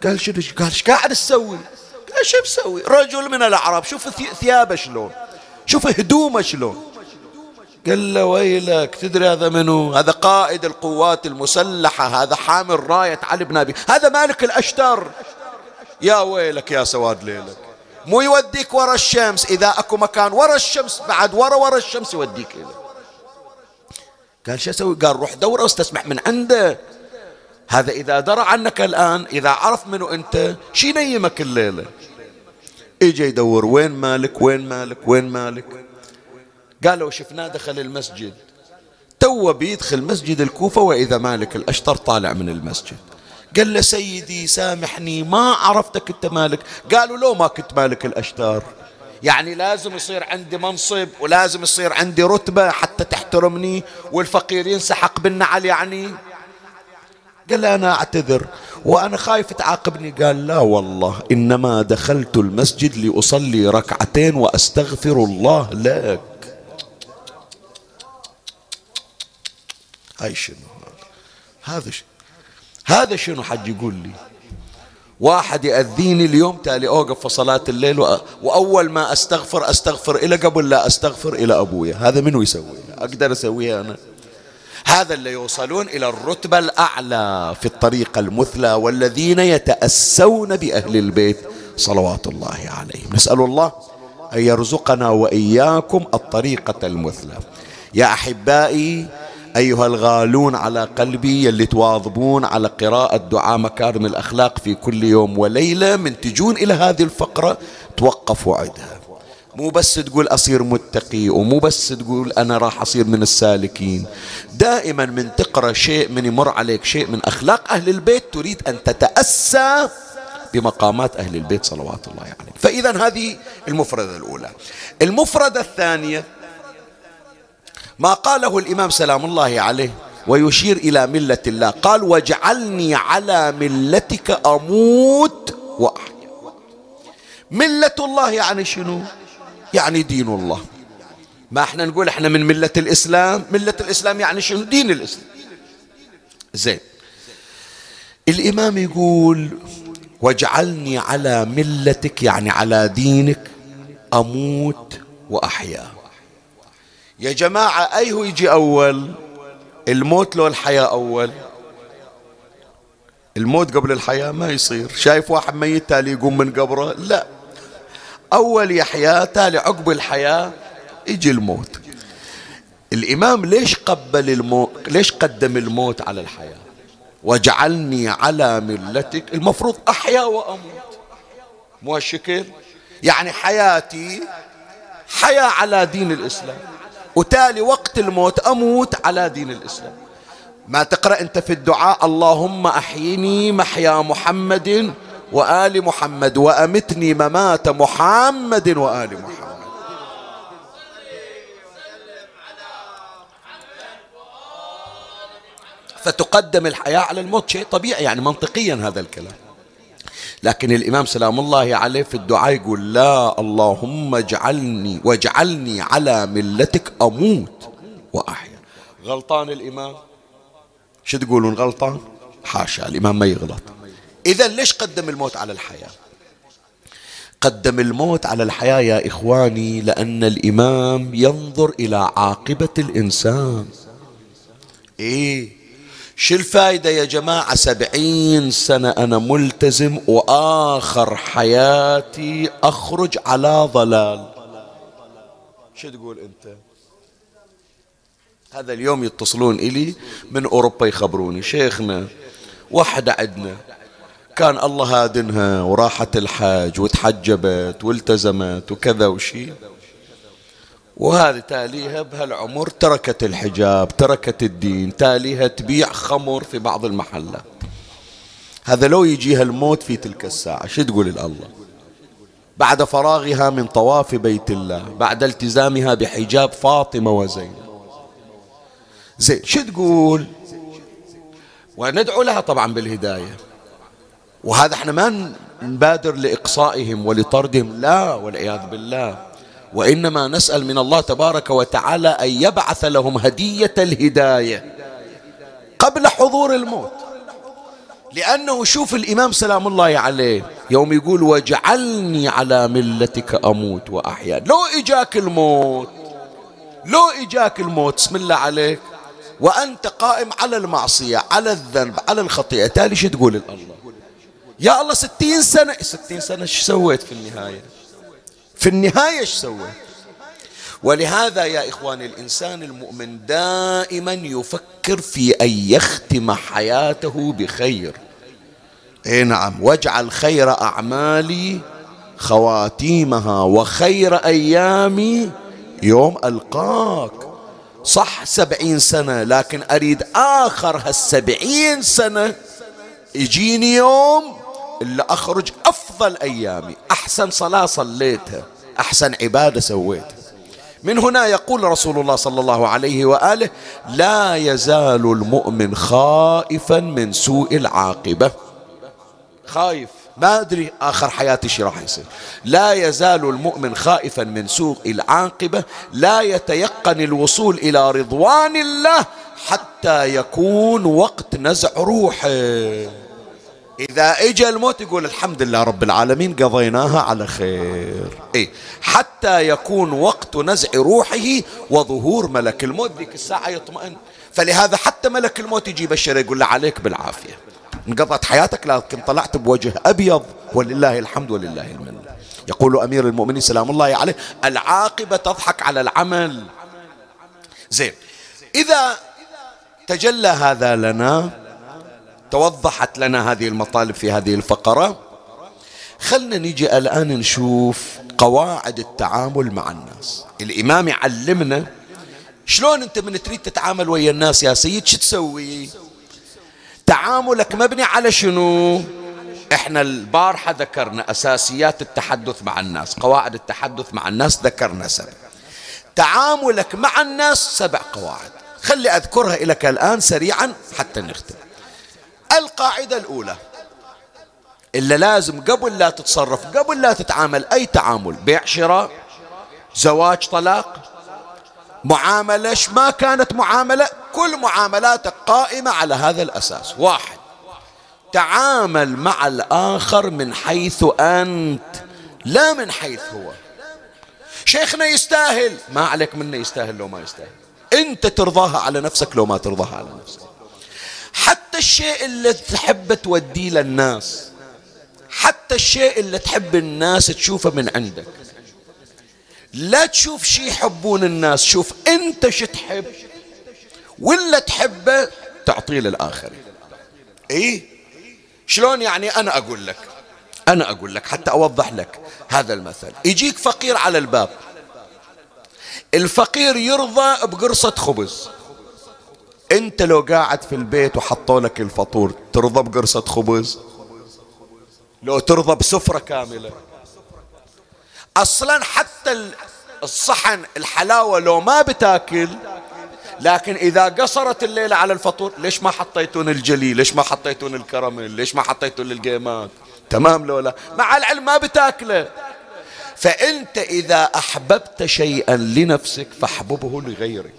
A: قال شنو قال إيش قاعد تسوي؟ قال شو بسوي رجل من الأعراب شوف ثيابه شلون شوف هدومه شلون. قال له ويلك تدري هذا منو؟ هذا قائد القوات المسلحة هذا حامل راية علي بن أبي هذا مالك الأشتر. يا ويلك يا سواد ليلك مو يوديك ورا الشمس إذا أكو مكان ورا الشمس بعد ورا ورا الشمس يوديك إليه قال شو أسوي؟ قال روح دورة واستسمح من عنده. هذا إذا درى عنك الآن إذا عرف منو أنت شي ينيمك الليلة. اجى يدور وين مالك؟ وين مالك؟ وين مالك؟ قالوا شفناه دخل المسجد. تو بيدخل مسجد الكوفة وإذا مالك الأشتر طالع من المسجد. قال له سيدي سامحني ما عرفتك أنت مالك. قالوا لو ما كنت مالك الأشتار يعني لازم يصير عندي منصب ولازم يصير عندي رتبة حتى تحترمني والفقير ينسحق بالنعل يعني. قال أنا أعتذر وأنا خايف تعاقبني. قال لا والله إنما دخلت المسجد لأصلي ركعتين وأستغفر الله لك. هاي شنو؟ هذا شنو؟ هذا شنو حج يقول لي؟ واحد يأذيني اليوم تالي أوقف في صلاة الليل وأول ما أستغفر أستغفر إلى قبل لا أستغفر إلى أبويا. هذا منو يسويها أقدر أسويها أنا؟ هذا اللي يوصلون إلى الرتبة الأعلى في الطريقة المثلى والذين يتأسون بأهل البيت صلوات الله عليهم. نسأل الله أن يرزقنا وإياكم الطريقة المثلى. يا أحبائي أيها الغالون على قلبي يلي تواظبون على قراءة دعاء مكارم الأخلاق في كل يوم وليلة من تجون إلى هذه الفقرة توقفوا عدها مو بس تقول أصير متقي ومو بس تقول أنا راح أصير من السالكين. دائما من تقرأ شيء من يمر عليك شيء من أخلاق أهل البيت تريد أن تتأسى بمقامات أهل البيت صلوات الله عليهم. يعني. فإذا هذه المفردة الأولى. المفردة الثانية ما قاله الإمام سلام الله عليه ويشير إلى ملة الله. قال واجعلني على ملتك أموت وأحيا. ملة الله يعني شنو؟ يعني دين الله. ما إحنا نقول إحنا من ملة الإسلام؟ ملة الإسلام يعني شنو؟ دين الإسلام. زين. الإمام يقول واجعلني على ملتك يعني على دينك أموت وأحيا. يا جماعة أي هو يجي أول؟ الموت لو الحياة أول. الموت قبل الحياة ما يصير. شايف واحد ميت تالي يقوم من قبره؟ لا. أول يحيا تالي عقب الحياة يجي الموت. الإمام ليش قبل الموت ليش قدم الموت على الحياة؟ وجعلني على ملتك. المفروض أحيا وأموت. مو هالشكل؟ يعني حياتي حياة على دين الإسلام. وتالي وقت الموت أموت على دين الإسلام. ما تقرأ أنت في الدعاء اللهم أحيني محيا محمد وآل محمد وأمتني ممات محمد وآل محمد. فتقدم الحياة على الموت شيء طبيعي يعني منطقيا هذا الكلام. لكن الإمام سلام الله عليه في الدعاء يقول لا اللهم اجعلني واجعلني على ملتك أموت وأحيا. غلطان الإمام؟ شو تقولون غلطان؟ حاشا الإمام ما يغلط. إذا ليش قدم الموت على الحياة؟ قدم الموت على الحياة يا إخواني لأن الإمام ينظر إلى عاقبة الإنسان. إيه؟ شو الفائدة يا جماعة؟ سبعين سنة أنا ملتزم وآخر حياتي أخرج على ضلال. شو تقول أنت؟ هذا اليوم يتصلون إلي من أوروبا يخبروني. شيخنا واحدة عندنا كان الله هادنها وراحت الحج وتحجبت والتزمت وكذا وشي. وهذه تاليها بهالعمر تركت الحجاب تركت الدين تاليها تبيع خمر في بعض المحلات. هذا لو يجيها الموت في تلك الساعة شو تقول الله بعد فراغها من طواف بيت الله بعد التزامها بحجاب فاطمة وزينب. زين شو تقول؟ وندعو لها طبعا بالهداية. وهذا إحنا ما نبادر لإقصائهم ولطردهم لا والعياذ بالله. وإنما نسأل من الله تبارك وتعالى أن يبعث لهم هدية الهداية قبل حضور الموت. لأنه شوف الإمام سلام الله عليه يوم يقول واجعلني على ملتك أموت وأحيا. لو إجاك الموت لو إجاك الموت بسم الله عليك. وأنت قائم على المعصية على الذنب على الخطيئة. تالي شو تقول الله يا الله ستين سنة ستين سنة شو سويت في النهاية؟ في النهاية إيش سوى؟ ولهذا يا إخواني الإنسان المؤمن دائما يفكر في أن يختم حياته بخير. اي نعم واجعل خير أعمالي خواتيمها وخير أيامي يوم ألقاك. صح سبعين سنة لكن أريد آخر هالسبعين سنة يجيني يوم إلا أخرج أفضل أيامي. أحسن صلاة صليتها. أحسن عبادة سويتها. من هنا يقول رسول الله صلى الله عليه وآله لا يزال المؤمن خائفا من سوء العاقبة. خايف. ما أدري آخر حياتي شي راح يصير. لا يزال المؤمن خائفا من سوء العاقبة. لا يتيقن الوصول إلى رضوان الله حتى يكون وقت نزع روحه. إذا إجا الموت يقول الحمد لله رب العالمين قضيناها على خير. إيه حتى يكون وقت نزع روحه وظهور ملك الموت. ذيك الساعة يطمئن. فلهذا حتى ملك الموت يجي بشر يقول له عليك بالعافية. انقضت حياتك لكن طلعت بوجه أبيض. ولله الحمد ولله المن يقول أمير المؤمنين سلام الله عليه العاقبة تضحك على العمل. زين إذا تجلى هذا لنا توضحت لنا هذه المطالب في هذه الفقرة. خلنا نيجي الآن نشوف قواعد التعامل مع الناس. الإمام يعلمنا شلون أنت من تريد تتعامل ويا الناس يا سيد شو تسوي؟ تعاملك مبني على شنو؟ إحنا البارحة ذكرنا أساسيات التحدث مع الناس قواعد التحدث مع الناس ذكرنا سبع. تعاملك مع الناس سبع قواعد. خلي أذكرها لك الآن سريعا حتى نختم. القاعدة الأولى. إلا لازم قبل لا تتصرف قبل لا تتعامل أي تعامل؟ بيع شراء زواج طلاق معاملة ما كانت معاملة كل معاملاتك قائمة على هذا الأساس. واحد تعامل مع الآخر من حيث أنت لا من حيث هو. شيخنا يستاهل. ما عليك منه يستاهل لو ما يستاهل. أنت ترضاها على نفسك لو ما ترضاها على نفسك. حتى الشيء اللي تحب توديه للناس. حتى الشيء اللي تحب الناس تشوفه من عندك. لا تشوف شيء يحبون الناس شوف انت شو تحب. ولا تحبه تعطيه للآخرين إيه؟ شلون يعني أنا أقول لك؟ أنا أقول لك حتى أوضح لك هذا المثل. يجيك فقير على الباب. الفقير يرضى بقرصة خبز. انت لو قاعد في البيت وحطوا لك الفطور ترضى بقرصة خبز؟ لو ترضى بسفرة كاملة؟ أصلا حتى الصحن الحلاوة لو ما بتاكل لكن إذا قصرت الليلة على الفطور ليش ما حطيتون الجلي؟ ليش ما حطيتون الكراميل؟ ليش ما حطيتون القيمات تمام لولا مع العلم ما بتاكله. فأنت إذا أحببت شيئا لنفسك فاحببه لغيرك.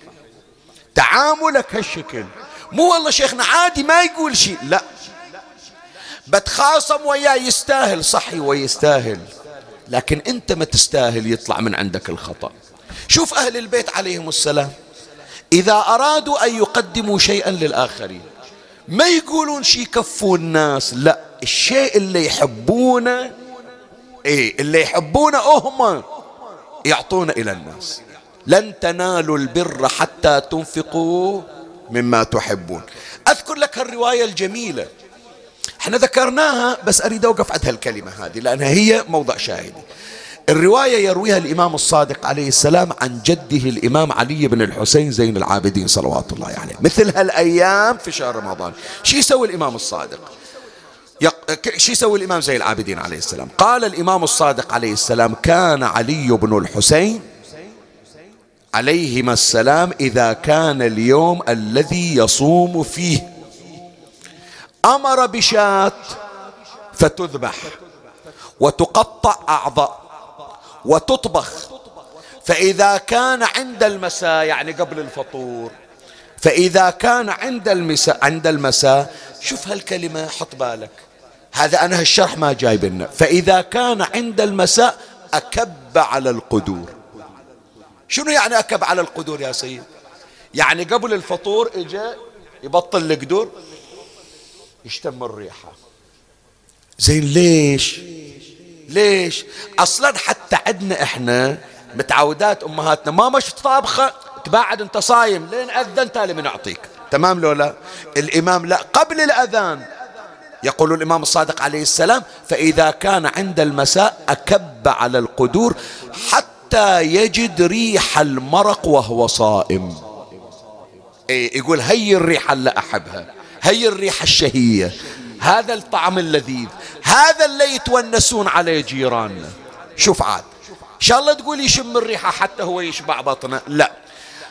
A: تعاملك هالشكل. مو والله شيخنا عادي ما يقول شيء. لا. بتخاصم وياه يستاهل صحي ويستاهل. لكن انت ما تستاهل يطلع من عندك الخطأ. شوف أهل البيت عليهم السلام. إذا أرادوا أن يقدموا شيئا للآخرين ما يقولون شيء يكفوا الناس. لا. الشيء اللي يحبونه إيه اللي يحبونه هم يعطونه إلى الناس. لن تنالوا البر حتى تنفقوا مما تحبون. أذكر لك الرواية الجميلة. إحنا ذكرناها بس أريد أوقف عند هالكلمة هذه لأنها هي موضع شاهدي. الرواية يرويها الإمام الصادق عليه السلام عن جده الإمام علي بن الحسين زين العابدين صلوات الله عليه. مثل هالأيام في شهر رمضان. شو يسوي الإمام الصادق. شو يسوي الإمام زين العابدين عليه السلام؟ قال الإمام الصادق عليه السلام كان علي بن الحسين عليهما السلام إذا كان اليوم الذي يصوم فيه. أمر بشاة فتذبح وتقطع أعضاء وتطبخ. فإذا كان عند المساء يعني قبل الفطور فإذا كان عند المساء عند المساء شوف هالكلمة حط بالك. هذا أنا هالشرح ما جايب لنا فإذا كان عند المساء أكب على القدور. شنو يعني أكب على القدور يا سيد؟ يعني قبل الفطور إجا يبطل القدور يشتم الريحة. زين ليش؟ ليش؟ أصلا حتى عندنا إحنا متعودات أمهاتنا ما مش طابخة تباعد أنت صايم لين أذن تالي من اعطيك تمام لو لا؟ الإمام لا قبل الأذان. يقول الإمام الصادق عليه السلام فإذا كان عند المساء أكب على القدور حتى يجد ريح المرق وهو صائم. إيه يقول هي الريحه اللي أحبها هي الريحه الشهية هذا الطعم اللذيذ هذا اللي يتونسون عليه جيراننا. شوف عاد إن شاء الله تقول يشم الريحه حتى هو يشبع بطنه. لا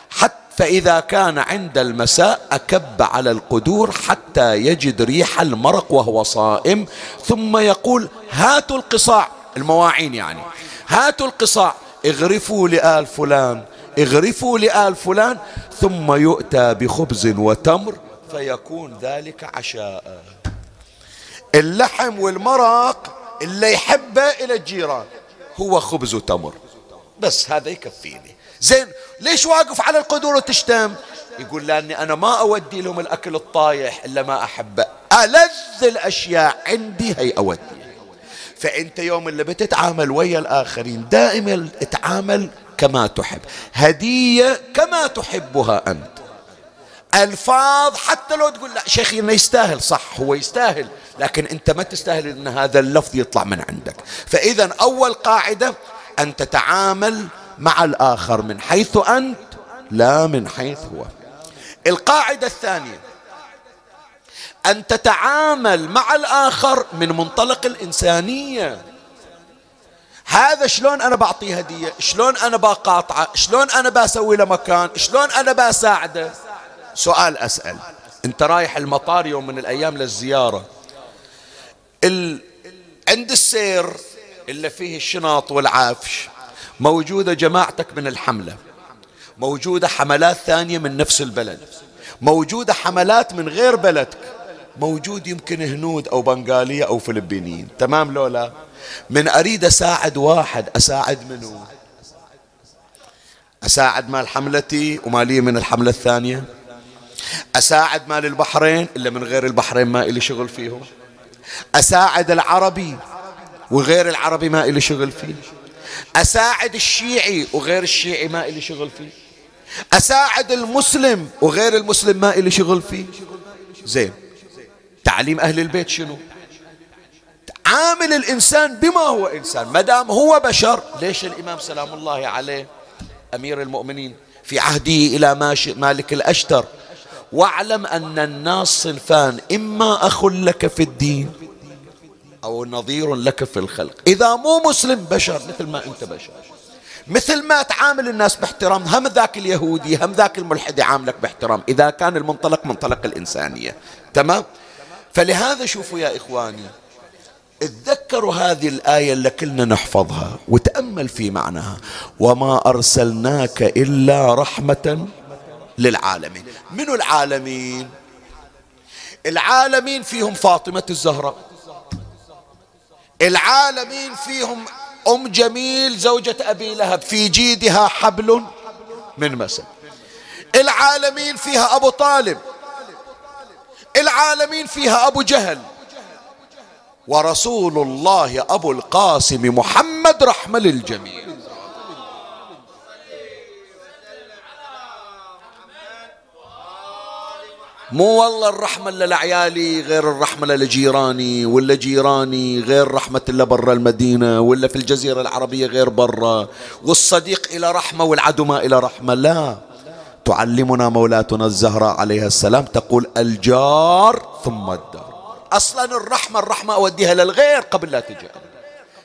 A: حتى فإذا كان عند المساء أكب على القدور حتى يجد ريح المرق وهو صائم ثم يقول هاتوا القصاع المواعين يعني هاتوا القصاع. اغرفوا لآل فلان اغرفوا لآل فلان ثم يؤتى بخبز وتمر فيكون ذلك عشاء. اللحم والمرق اللي يحبه إلى الجيران هو خبز وتمر. بس هذا يكفيني. زين ليش واقف على القدور وتشتم؟ يقول لأني أنا ما أودي لهم الأكل الطايح إلا ما أحبه. ألذ الأشياء عندي هي أودي. فأنت يوم اللي بتتعامل ويا الآخرين دائما اتعامل كما تحب. هدية كما تحبها أنت. ألفاظ حتى لو تقول لا شيخي إنه يستاهل صح هو يستاهل لكن أنت ما تستاهل أن هذا اللفظ يطلع من عندك. فإذا أول قاعدة أن تتعامل مع الآخر من حيث أنت لا من حيث هو. القاعدة الثانية أن تتعامل مع الآخر من منطلق الإنسانية. هذا شلون أنا بعطيه هدية؟ شلون أنا بقاطعة؟ شلون أنا بسوي له مكان؟ شلون أنا بساعده؟ سؤال أسأل. أنت رايح المطار يوم من الأيام للزيارة. ال... عند السير اللي فيه الشنط والعفش موجودة جماعتك من الحملة. موجودة حملات ثانية من نفس البلد. موجودة حملات من غير بلدك. موجود يمكن هنود أو بنغالية أو فلبينيين. تمام لولا؟ من أريد أساعد واحد أساعد منه أساعد مال حملتي ومالية من الحملة الثانية؟ أساعد مال البحرين إلا من غير البحرين ما إلي شغل فيهم أساعد العربي وغير العربي ما إلي شغل فيه. أساعد الشيعي وغير الشيعي ما إلي شغل فيه. أساعد المسلم وغير المسلم ما إلي شغل فيه. زين. تعليم أهل البيت شنو؟ عامل الإنسان بما هو إنسان ما دام هو بشر. ليش الإمام سلام الله عليه أمير المؤمنين في عهده إلى مالك الأشتر؟ واعلم أن الناس صنفان إما أخ لك في الدين أو نظير لك في الخلق. إذا مو مسلم بشر مثل ما أنت بشر. مثل ما تعامل الناس باحترام هم ذاك اليهودي هم ذاك الملحد يعاملك باحترام. إذا كان المنطلق منطلق الإنسانية. تمام؟ فلهذا شوفوا يا إخواني اتذكروا هذه الآية اللي كلنا نحفظها وتأمل في معناها. وما أرسلناك إلا رحمة للعالمين. من العالمين؟ العالمين فيهم فاطمة الزهراء. العالمين فيهم أم جميل زوجة أبي لهب في جيدها حبل من مسد. العالمين فيها أبو طالب. العالمين فيها أبو جهل. ورسول الله أبو القاسم محمد رحمة للجميع. مو والله الرحمة لعيالي غير الرحمة لجيراني ولا جيراني غير رحمة إلا برا المدينة ولا في الجزيرة العربية غير برا. والصديق إلى رحمة والعدو ما إلى رحمة لا. تعلمنا مولاتنا الزهراء عليها السلام تقول الجار ثم الدار. أصلا الرحمة الرحمة أوديها للغير قبل لا تجي.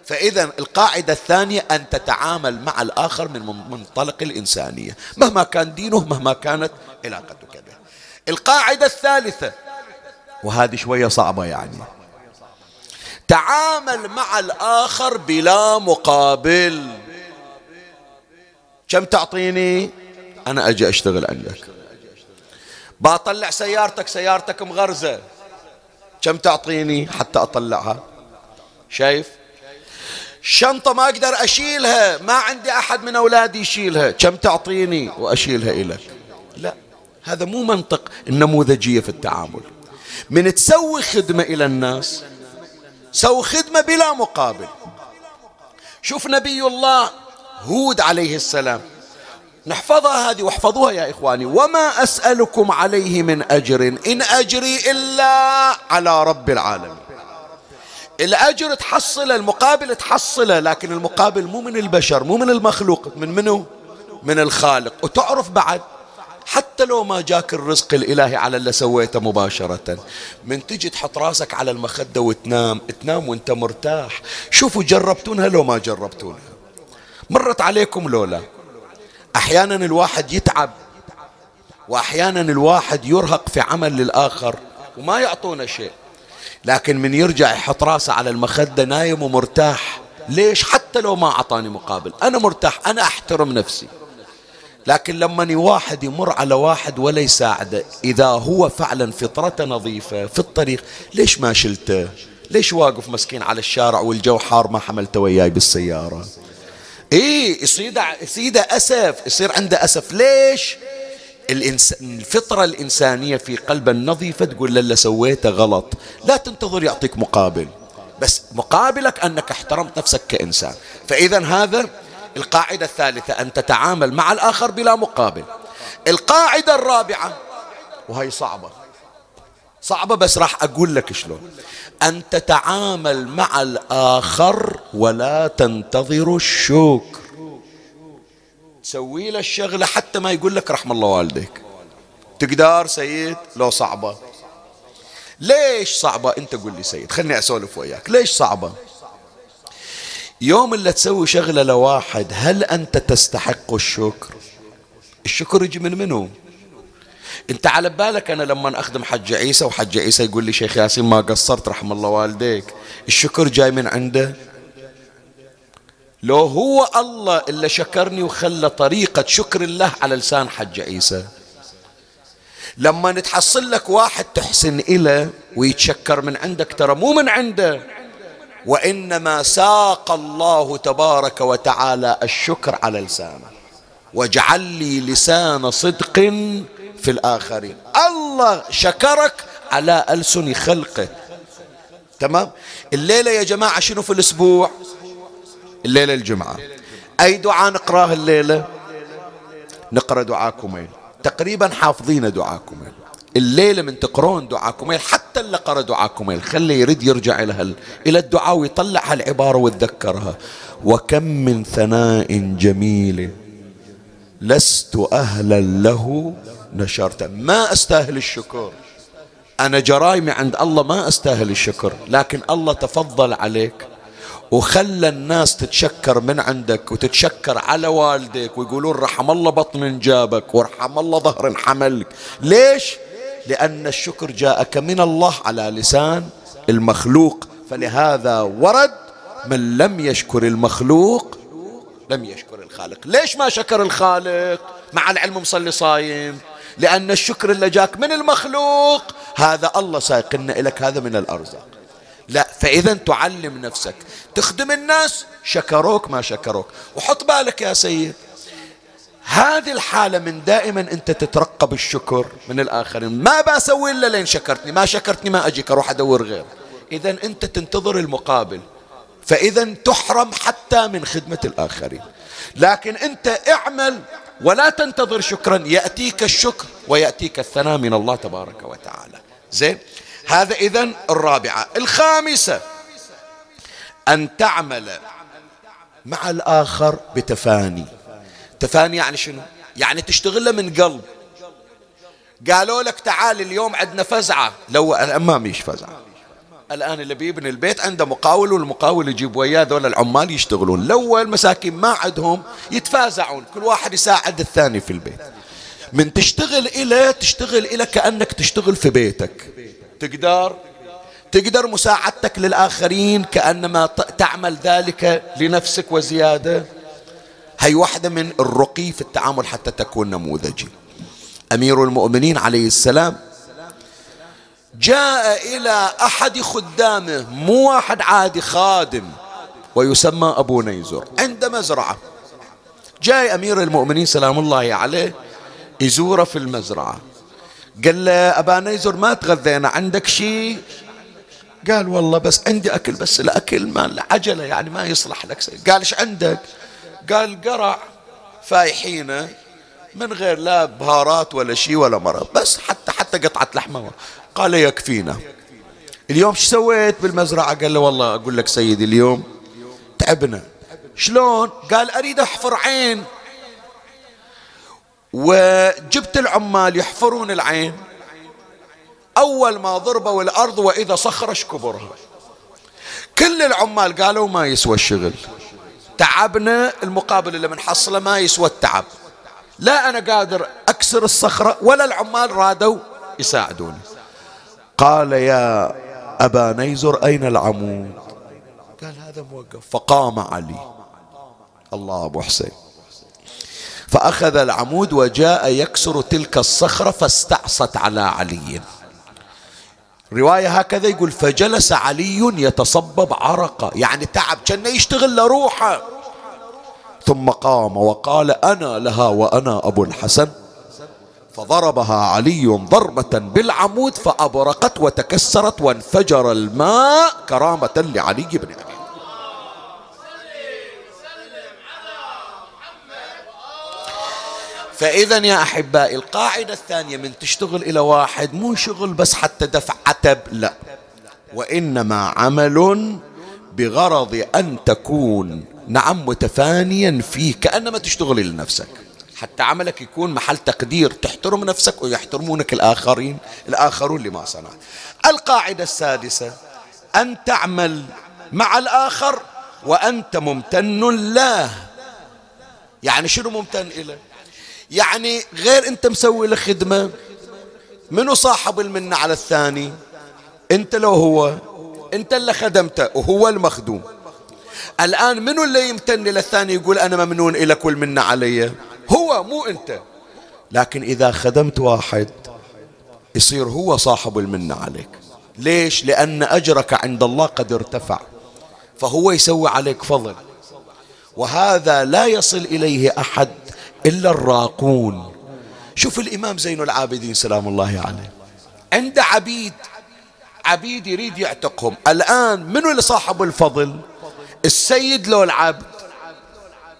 A: فإذا القاعدة الثانية أن تتعامل مع الآخر من منطلق الإنسانية. مهما كان دينه مهما كانت علاقتك به. القاعدة الثالثة وهذه شوية صعبة يعني. تعامل مع الآخر بلا مقابل. كم تعطيني؟ أنا أجي أشتغل عندك. بطلع سيارتك سيارتك مغرزة. كم تعطيني حتى أطلعها؟ شايف؟ شنطة ما أقدر أشيلها. ما عندي أحد من أولادي يشيلها. كم تعطيني وأشيلها إليك لا هذا مو منطق النموذجية في التعامل. من تسوي خدمة إلى الناس سوي خدمة بلا مقابل. شوف نبي الله هود عليه السلام. نحفظها هذه واحفظوها يا إخواني. وما أسألكم عليه من أجر. إن أجري إلا على رب العالمين. الأجر تحصله المقابل تحصله لكن المقابل مو من البشر مو من المخلوق من منه من الخالق. وتعرف بعد حتى لو ما جاك الرزق الإلهي على اللي سويته مباشرة من تجي تحط راسك على المخدة وتنام تنام وانت مرتاح. شوفوا جربتونها لو ما جربتونها. مرت عليكم لولا أحيانا الواحد يتعب وأحيانا الواحد يرهق في عمل للآخر وما يعطونا شيء. لكن من يرجع يحط راسه على المخدة نايم ومرتاح. ليش؟ حتى لو ما أعطاني مقابل. أنا مرتاح أنا أحترم نفسي. لكن لما واحد يمر على واحد ولا يساعده إذا هو فعلا فطرته نظيفة في الطريق ليش ما شلته؟ ليش واقف مسكين على الشارع والجو حار ما حملته وياي بالسيارة؟ إيه يصير يصير أسف يصير عنده أسف. ليش؟ الإنسان الفطرة الإنسانية في قلبه النظيفة تقول له اللي سويته غلط. لا تنتظر يعطيك مقابل. بس مقابلك أنك احترمت نفسك كإنسان. فإذا هذا القاعدة الثالثة أن تتعامل مع الآخر بلا مقابل. القاعدة الرابعة وهي صعبة. صعبة بس راح أقول لك شلون. أن تتعامل مع الآخر ولا تنتظر الشكر. تسوي له الشغلة حتى ما يقول لك رحم الله والديك. تقدر سيد؟ لو صعبة. ليش صعبة؟ أنت قول لي سيد خلني أسولف وياك. ليش صعبة؟ يوم اللي تسوي شغلة لواحد هل أنت تستحق الشكر؟ الشكر يجي من منو؟ انت على بالك أنا لما اخدم حج عيسى وحج عيسى يقول لي شيخ ياسين ما قصرت رحم الله والديك. الشكر جاي من عنده؟ لو هو الله اللي شكرني وخلى طريقة شكر الله على لسان حج عيسى. لما نتحصل لك واحد تحسن إله ويتشكر من عندك ترى مو من عنده. وإنما ساق الله تبارك وتعالى الشكر على لسانه. واجعل لي لسان صدق في الآخرين. الله شكرك على ألسن خلقه. تمام؟ الليلة يا جماعة شنو في الأسبوع؟ الليلة الجمعة. أي دعاء نقرأه الليلة؟ نقرأ دعاء كميل تقريبا حافظين دعاء كميل الليلة من تقرون دعاء كميل حتى اللي قرأ دعاء كميل خلي يريد يرجع إلى إلى الدعاء ويطلع هالعبارة ويتذكرها. وكم من ثناء جميل لست أهلا له نشرت ما أستاهل الشكر. أنا جرايمي عند الله ما أستاهل الشكر لكن الله تفضل عليك وخلى الناس تتشكر من عندك وتتشكر على والدك ويقولون رحم الله بطن جابك ورحم الله ظهر حملك ليش؟ لأن الشكر جاءك من الله على لسان المخلوق. فلهذا ورد من لم يشكر المخلوق لم يشكر الخالق. ليش ما شكر الخالق؟ مع العلم مصلي صايم. لأن الشكر اللي جاك من المخلوق هذا الله سايقنا لك هذا من الأرزاق. لا فإذا تعلم نفسك. تخدم الناس شكروك ما شكروك. وحط بالك يا سيد. هذه الحالة من دائما أنت تترقب الشكر من الآخرين. ما بسوي إلا لين شكرتني ما شكرتني ما أجيك أروح أدور غير إذا أنت تنتظر المقابل. فإذا تحرم حتى من خدمة الآخرين. لكن أنت اعمل ولا تنتظر شكرا يأتيك الشكر ويأتيك الثناء من الله تبارك وتعالى. زين؟ هذا إذن الرابعة. الخامسة أن تعمل مع الآخر بتفاني. تفاني يعني شنو؟ يعني تشتغل من قلب. قالوا لك تعال اليوم عندنا فزعة. لو ما ميش فزعة. الآن اللي بيبني البيت عنده مقاول والمقاول يجيب وياه ذول العمال يشتغلون. الأول المساكين ما عندهم يتفازعون. كل واحد يساعد الثاني في البيت. من تشتغل إلى تشتغل إلى كأنك تشتغل في بيتك. تقدر؟ تقدر مساعدتك للآخرين كأنما تعمل ذلك لنفسك وزيادة؟ هي واحدة من الرقي في التعامل حتى تكون نموذجي. أمير المؤمنين عليه السلام جاء إلى أحد خدامه مو واحد عادي خادم ويسمى أبو نيزر. عند مزرعة جاء أمير المؤمنين سلام الله عليه يزوره في المزرعة. قال له أبا نيزر ما تغذينا عندك شيء؟ قال والله بس عندي أكل بس الأكل ما عجلة يعني ما يصلح لك. قال إيش عندك؟ قال قرع فايحينه من غير لا بهارات ولا شيء ولا مرض بس حتى حتى قطعة لحمة قال يكفينا. اليوم شو سويت بالمزرعة؟ قال له والله أقول لك سيدي اليوم تعبنا. شلون؟ قال أريد أحفر عين. وجبت العمال يحفرون العين. أول ما ضربوا الأرض وإذا صخرة كبرها؟ كل العمال قالوا ما يسوى الشغل. تعبنا المقابل اللي بنحصله ما يسوى التعب. لا أنا قادر أكسر الصخرة ولا العمال رادوا يساعدوني. قال يا أبا نيزر أين العمود؟ قال هذا موقف. فقام علي الله أبو حسين. فأخذ العمود وجاء يكسر تلك الصخرة فاستعصت على علي. رواية هكذا يقول فجلس علي يتصبب عرقا يعني تعب كان يشتغل لروحه. ثم قام وقال أنا لها وأنا أبو الحسن. فضربها علي ضربة بالعمود فأبرقت وتكسرت وانفجر الماء كرامة لعلي بن أبي فإذا يا أحبائي القاعدة الثانية من تشتغل إلى واحد مو شغل بس حتى دفع عتب لا. وإنما عمل بغرض أن تكون نعم متفانيا فيه كأنما تشتغل لنفسك حتى عملك يكون محل تقدير تحترم نفسك ويحترمونك الآخرين الآخرون لما صنعت. القاعدة السادسة أن تعمل مع الآخر وأنت ممتن له. يعني شنو ممتن إليه يعني غير أنت مسوي له خدمة منو صاحب المنة على الثاني؟ أنت لو هو أنت اللي خدمته وهو المخدوم. الآن منو اللي يمتن للثاني يقول أنا ممنون إلك والمنة علي؟ هو مو أنت. لكن إذا خدمت واحد يصير هو صاحب المنة عليك. ليش؟ لأن أجرك عند الله قد ارتفع. فهو يسوي عليك فضل. وهذا لا يصل إليه أحد إلا الراقون. شوف الإمام زين العابدين سلام الله عليه. عنده عبيد عبيد يريد يعتقهم. الآن منو اللي صاحب الفضل؟ السيد لو العبد.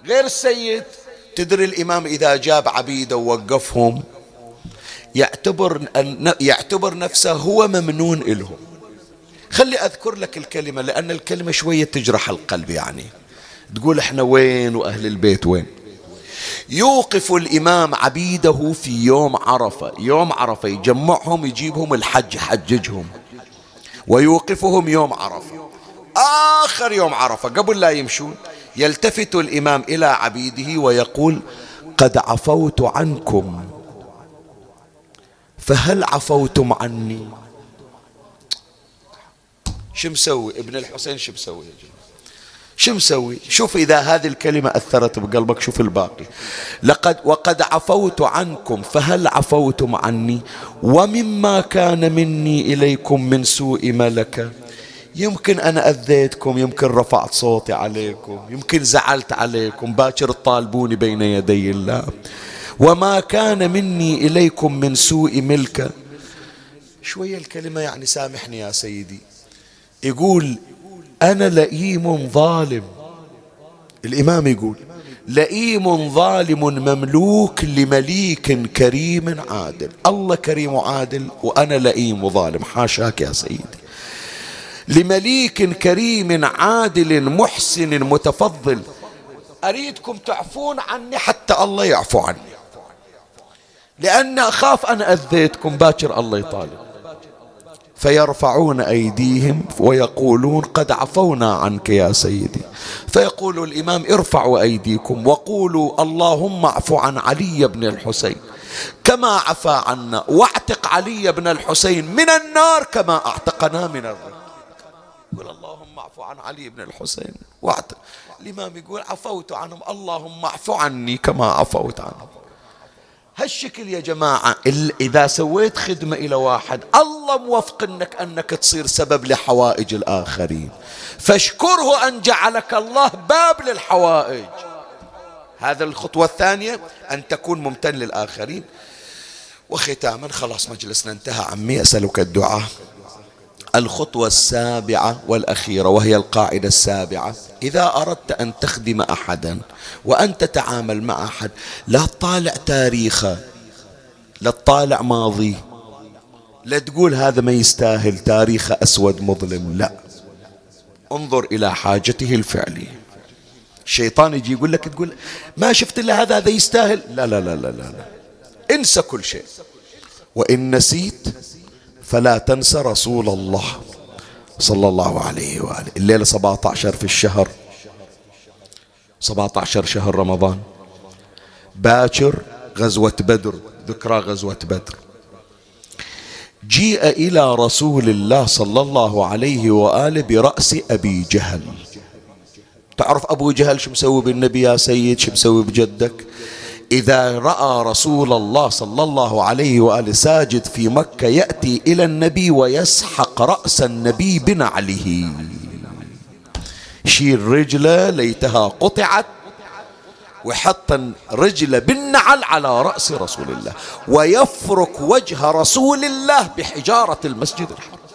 A: غير السيد. تدري الإمام إذا جاب عبيده ووقفهم يعتبر يعتبر نفسه هو ممنون إلهم. خلي أذكر لك الكلمة لأن الكلمة شوية تجرح القلب يعني. تقول إحنا وين وأهل البيت وين؟ يوقف الإمام عبيده في يوم عرفة. يوم عرفة يجمعهم يجيبهم الحج يحججهم. ويوقفهم يوم عرفة. آخر يوم عرفة قبل لا يمشون. يلتفت الإمام إلى عبيده ويقول قد عفوت عنكم. فهل عفوتم عني؟ شو مسوي ابن الحسين؟ شو مسوي يا جماعة؟ شو مسوي؟ شوف إذا هذه الكلمة أثرت بقلبك شوف الباقي. لقد وقد عفوت عنكم فهل عفوتم عني؟ ومما كان مني إليكم من سوء ملكة يمكن أنا أذيتكم يمكن رفعت صوتي عليكم يمكن زعلت عليكم باكر تطالبوني بين يدي الله. وما كان مني إليكم من سوء ملكة شوية الكلمة يعني سامحني يا سيدي. يقول أنا لئيم ظالم. الإمام يقول لئيم ظالم مملوك لمليك كريم عادل. الله كريم وعادل وأنا لئيم وظالم حاشاك يا سيدي. لمليك كريم عادل محسن متفضل. أريدكم تعفون عني حتى الله يعفو عني. لأن أخاف أنا أذيتكم باكر الله يطالب. فيرفعون أيديهم ويقولون قد عفونا عنك يا سيدي. فيقول الإمام ارفعوا أيديكم وقولوا اللهم اعف عن علي بن الحسين. كما عفى عنا واعتق علي بن الحسين من النار كما أعتقنا من اعف عن علي بن الحسين. واعتق الإمام يقول عفوت عنهم. اللهم اعف عني كما عفوت عنهم. هالشكل يا جماعة إذا سويت خدمة إلى واحد الله موفق أنك أنك تصير سبب لحوائج الآخرين. فاشكره أن جعلك الله باب للحوائج. هذا الخطوة الثانية أن تكون ممتن للآخرين. وختاما خلاص مجلسنا انتهى. عمي أسألك الدعاء. الخطوة السابعة والأخيرة وهي القاعدة السابعة. إذا أردت أن تخدم أحدا وأن تتعامل مع أحد لا تطالع تاريخه لا تطالع ماضي لا تقول هذا ما يستاهل تاريخه أسود مظلم لا. انظر إلى حاجته الفعلية. الشيطان يجي يقول لك تقول ما شفت إلا هذا هذا يستاهل؟ لا لا لا لا لا, لا. انسى كل شيء. وإن نسيت فلا تنسى رسول الله صلى الله عليه وآله. الليلة 17 في الشهر. 17 شهر رمضان. باكر غزوة بدر ذكرى غزوة بدر. جيء إلى رسول الله صلى الله عليه وآله برأس أبي جهل. تعرف أبو جهل شو مسوي بالنبي يا سيد؟ شو مسوي بجدك؟ إذا رأى رسول الله صلى الله عليه وآله ساجد في مكة يأتي إلى النبي ويسحق رأس النبي بنعله يشيل رجله ليتها قطعت ويحط رجله بالنعل على رأس رسول الله ويفرك وجه رسول الله بحجارة المسجد الحرام.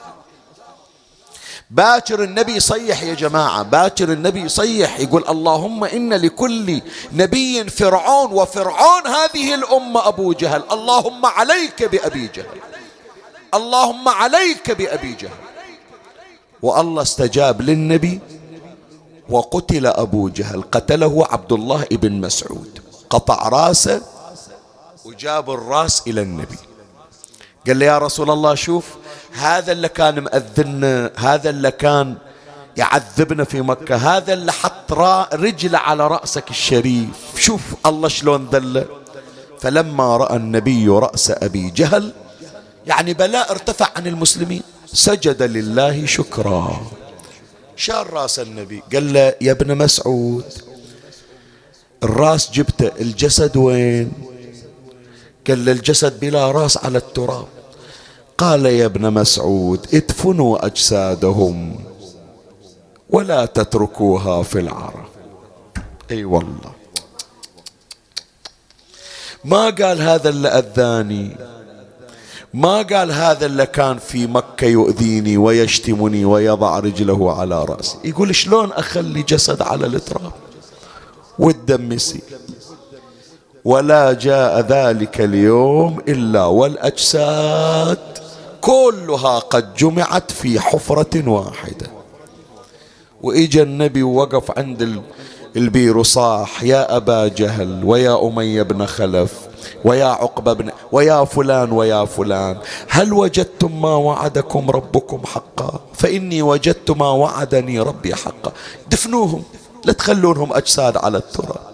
A: باكر النبي يصيح يا جماعة باكر النبي يصيح يقول اللهم إن لكل نبي فرعون وفرعون هذه الأمة أبو جهل اللهم عليك بأبي جهل اللهم عليك بأبي جهل. والله استجاب للنبي وقتل أبو جهل قتله عبد الله بن مسعود قطع راسه وجاب الراس إلى النبي. قال له يا رسول الله شوف هذا اللي كان مأذنا هذا اللي كان يعذبنا في مكة هذا اللي حط رجله على رأسك الشريف. شوف الله شلون ذله فلما رأى النبي رأس أبي جهل يعني بلاء ارتفع عن المسلمين سجد لله شكرا. شال رأس النبي قال له يا ابن مسعود الرأس جبته الجسد وين؟ قال له الجسد بلا رأس على التراب. قال يا ابن مسعود ادفنوا أجسادهم ولا تتركوها في العرب أي والله. ما قال هذا اللي أذاني. ما قال هذا اللي كان في مكة يؤذيني ويشتمني ويضع رجله على رأسي. يقول شلون أخلي جسد على التراب والدم يسيل. ولا جاء ذلك اليوم إلا والأجساد كلها قد جمعت في حفرة واحدة. وإجا النبي ووقف عند البير وصاح يا أبا جهل ويا أمية بن خلف ويا عقبة بن ويا فلان ويا فلان هل وجدتم ما وعدكم ربكم حقا؟ فإني وجدت ما وعدني ربي حقا. دفنوهم لا تخلونهم أجساد على التراب.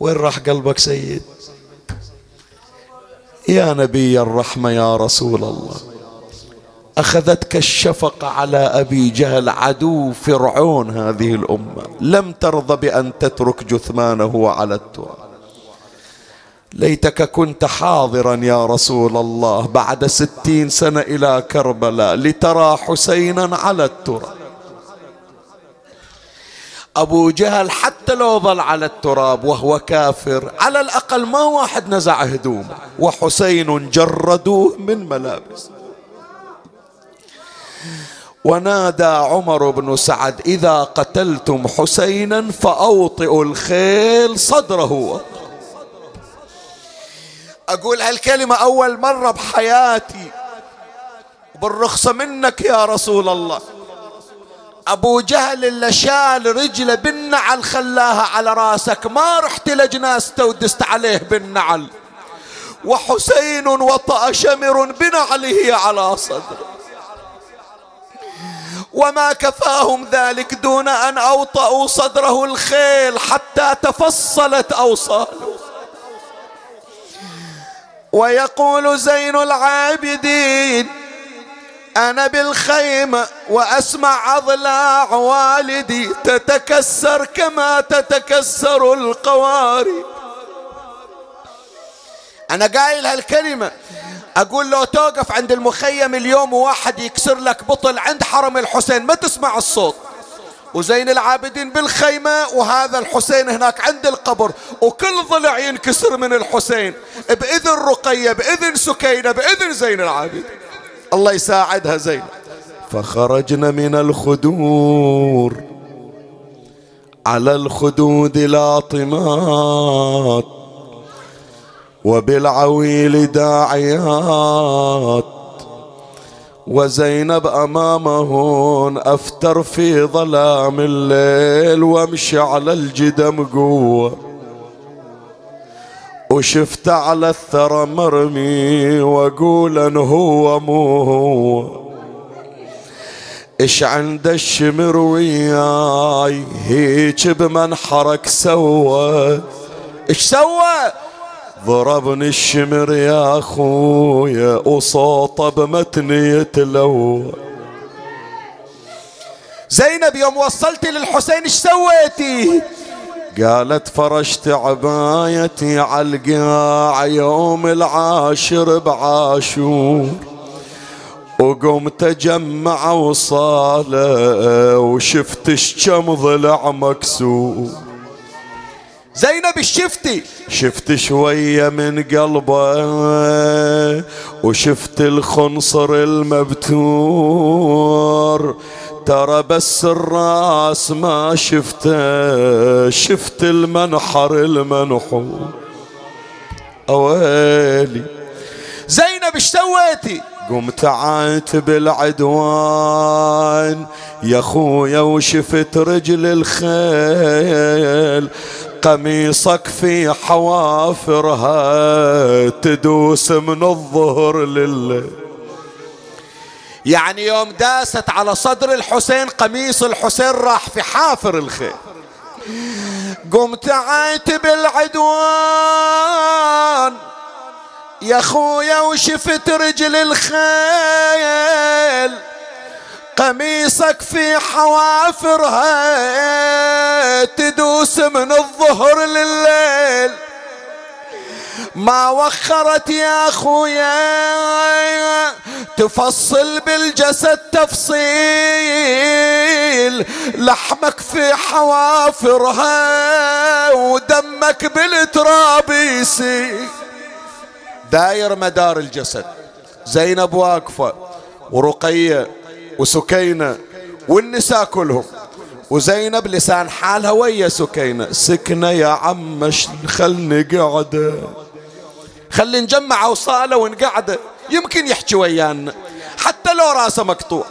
A: وين راح قلبك سيد؟ يا نبي الرحمة يا رسول الله. أخذتك الشفقة على أبي جهل عدو فرعون هذه الأمة. لم ترضى بأن تترك جثمانه على التراب. ليتك كنت حاضرا يا رسول الله بعد ستين سنة إلى كربلاء لترى حسينا على التراب. أبو جهل حتى لو ظل على التراب وهو كافر على الأقل ما واحد نزع هدومه. وحسين جردوه من ملابس ونادى عمر بن سعد إذا قتلتم حسينا فأوطئوا الخيل صدره. أقول هالكلمة أول مرة بحياتي. وبالرخصة منك يا رسول الله. أبو جهل اللي شال رجله بالنعل خلاها على راسك. ما رحت لجناسته ودست عليه بالنعل. وحسين وطأ شمر بنعله على صدره. وما كفاهم ذلك دون أن أوطأوا صدره الخيل حتى تفصلت أوصاله. ويقول زين العابدين أنا بالخيمة وأسمع أضلاع والدي تتكسر كما تتكسر القوارب أنا قايل هالكلمة أقول لو توقف عند المخيم اليوم وواحد يكسر لك بطل عند حرم الحسين ما تسمع الصوت. وزين العابدين بالخيمة وهذا الحسين هناك عند القبر وكل ضلع ينكسر من الحسين. بإذن رقية بإذن سكينة بإذن زين العابدين. الله يساعدها زين. فخرجنا من الخدور. على الخدود لاطمات وبالعويل داعيات. وزينب أمامهن أفتر في ظلام الليل وامشي على الجدم قوة. وشفت على الثرى مرمي وأقول أن هو مو. هو إيش عند الشمر وياي؟ هيك بمنحرك سوى إيش سوى ضربني الشمر يا أخويا وصوته بمتني يتلو زينب يوم وصلتي للحسين إيش سويتي؟ قالت فرشت عبايتي على القاع يوم العاشر بعاشور. وقمت اجمع وصالة وشفت كم ضلع مكسور. زينب شفتي؟ شفت شوية من قلبه وشفت الخنصر المبتور. ترى بس الراس ما شفته شفت المنحر المنحور أويلي. زينب إيش سويتي؟ قمت عاتب العدوان يا خويا وشفت رجل الخيل. قميصك في حوافرها تدوس من الظهر لله يعني يوم داست على صدر الحسين قميص الحسين راح في حافر الخيل قمت عاتب العدوان يا خويا وشفت رجل الخيل. قميصك في حوافرها تدوس من الظهر لليل. ما وخرت يا خويا تفصل بالجسد تفصيل لحمك في حوافرها ودمك بالتراب يسيل. داير مدار الجسد زينب واقفة ورقية وسكينة والنساء كلهم. وزينب لسان حالها ويا سكينة. سكنة يا عم خلني قعدة خلي نجمع أوصالة ونقعدة. يمكن يحكي ويانا. حتى لو راسه مقطوع.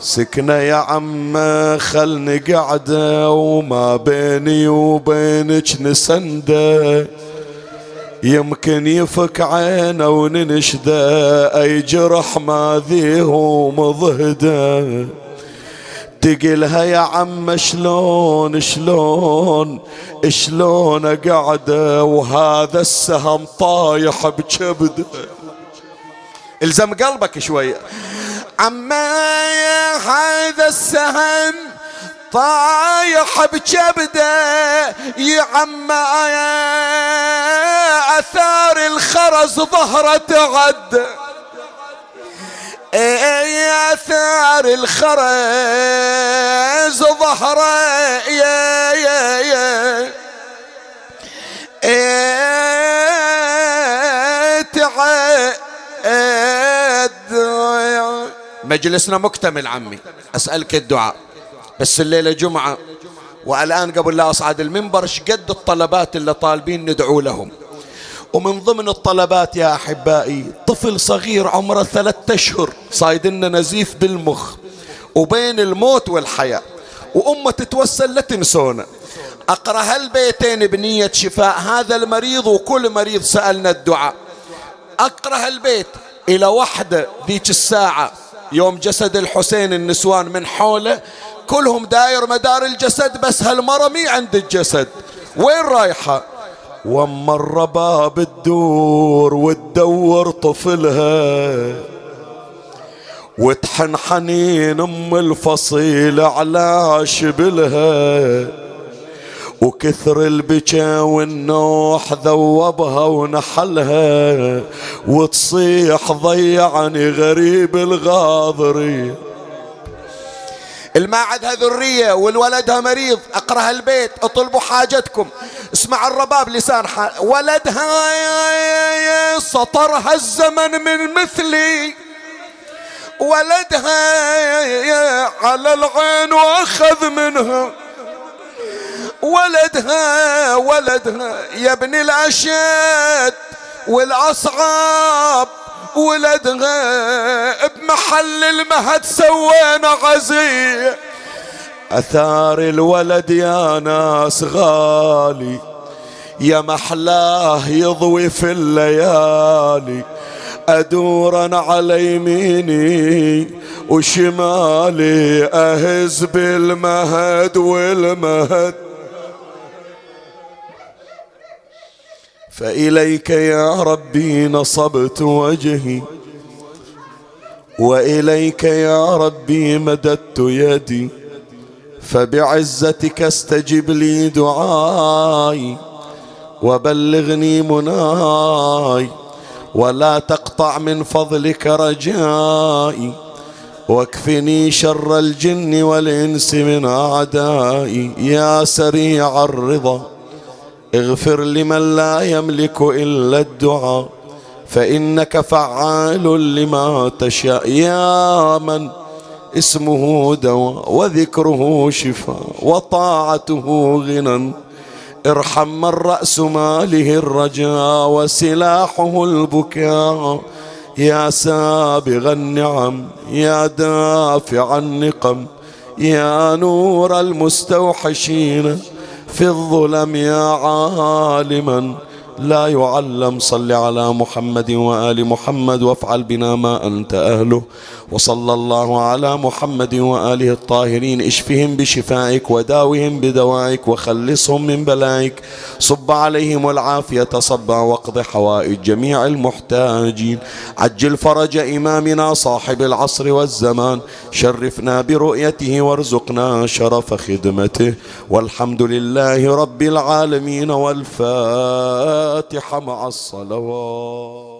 A: سكنة يا عم خلني قعدة وما بيني وبينك نسندة. يمكن يفك عينه وننشدة. أي جرح ما ذيه مضهدة. تقلها يا عم شلون شلون شلون قاعدة وهذا السهم طايح بكبده الزم قلبك شوية عما هذا السهم طايح بكبده يا عما أثار الخرز ظهره تعد يا اثار الخرز ظهره يا يا يا. تعد مجلسنا مكتمل عمي أسألك الدعاء. بس الليلة جمعة والآن قبل لا أصعد المنبر قد الطلبات اللي طالبين ندعو لهم؟ ومن ضمن الطلبات يا أحبائي طفل صغير عمره ثلاثة أشهر صايد لنا نزيف بالمخ وبين الموت والحياة وأمة تتوسل لا تنسونا. أقرأ هالبيتين بنية شفاء؟ هذا المريض وكل مريض سألنا الدعاء. أقرأ هالبيت إلى وحدة ذيك الساعة يوم جسد الحسين النسوان من حوله؟ كلهم داير مدار الجسد بس هالمرة مي عند الجسد. وين رايحة؟ واما الرباب تدور وتدور طفلها وتحن حنين أم الفصيل على شبلها وكثر البكا والنوح ذوبها ونحلها وتصيح ضيعني غريب الغاضري. الما عندها ذرية والولدها مريض اقرأ البيت أطلبوا حاجتكم. اسمع الرباب لسان حال ولدها سطرها الزمن من مثلي. ولدها على العين وأخذ منها ولدها ولدها يا ابن الأشد والاصعاب ولدها بمحل المهد سوينا غزية أثار الولد يا ناس غالي يا محلاه يضوي في الليالي. أدورا على يميني وشمالي أهز بالمهد والمهد. فإليك يا ربي نصبت وجهي وإليك يا ربي مددت يدي فبعزتك استجب لي دعائي وبلغني مناي ولا تقطع من فضلك رجائي واكفني شر الجن والإنس من أعدائي. يا سريع الرضا اغفر لمن لا يملك إلا الدعاء فإنك فعال لما تشاء. يا من اسمه دواء وذكره شفاء وطاعته غنى ارحم من رأس ماله الرجاء وسلاحه البكاء. يا سابغ النعم يا دافع النقم يا نور المستوحشين في الظلم يا عالما. لا يعلم صل على محمد وآل محمد وافعل بنا ما أنت أهله. وصلى الله على محمد وآله الطاهرين اشفهم بشفائك وداوهم بدوائك وخلصهم من بلائك. صب عليهم العافية صبا واقض حوائج جميع المحتاجين. عجل فرج إمامنا صاحب العصر والزمان. شرفنا برؤيته وارزقنا شرف خدمته. والحمد لله رب العالمين والفاتحة مع الصلوات.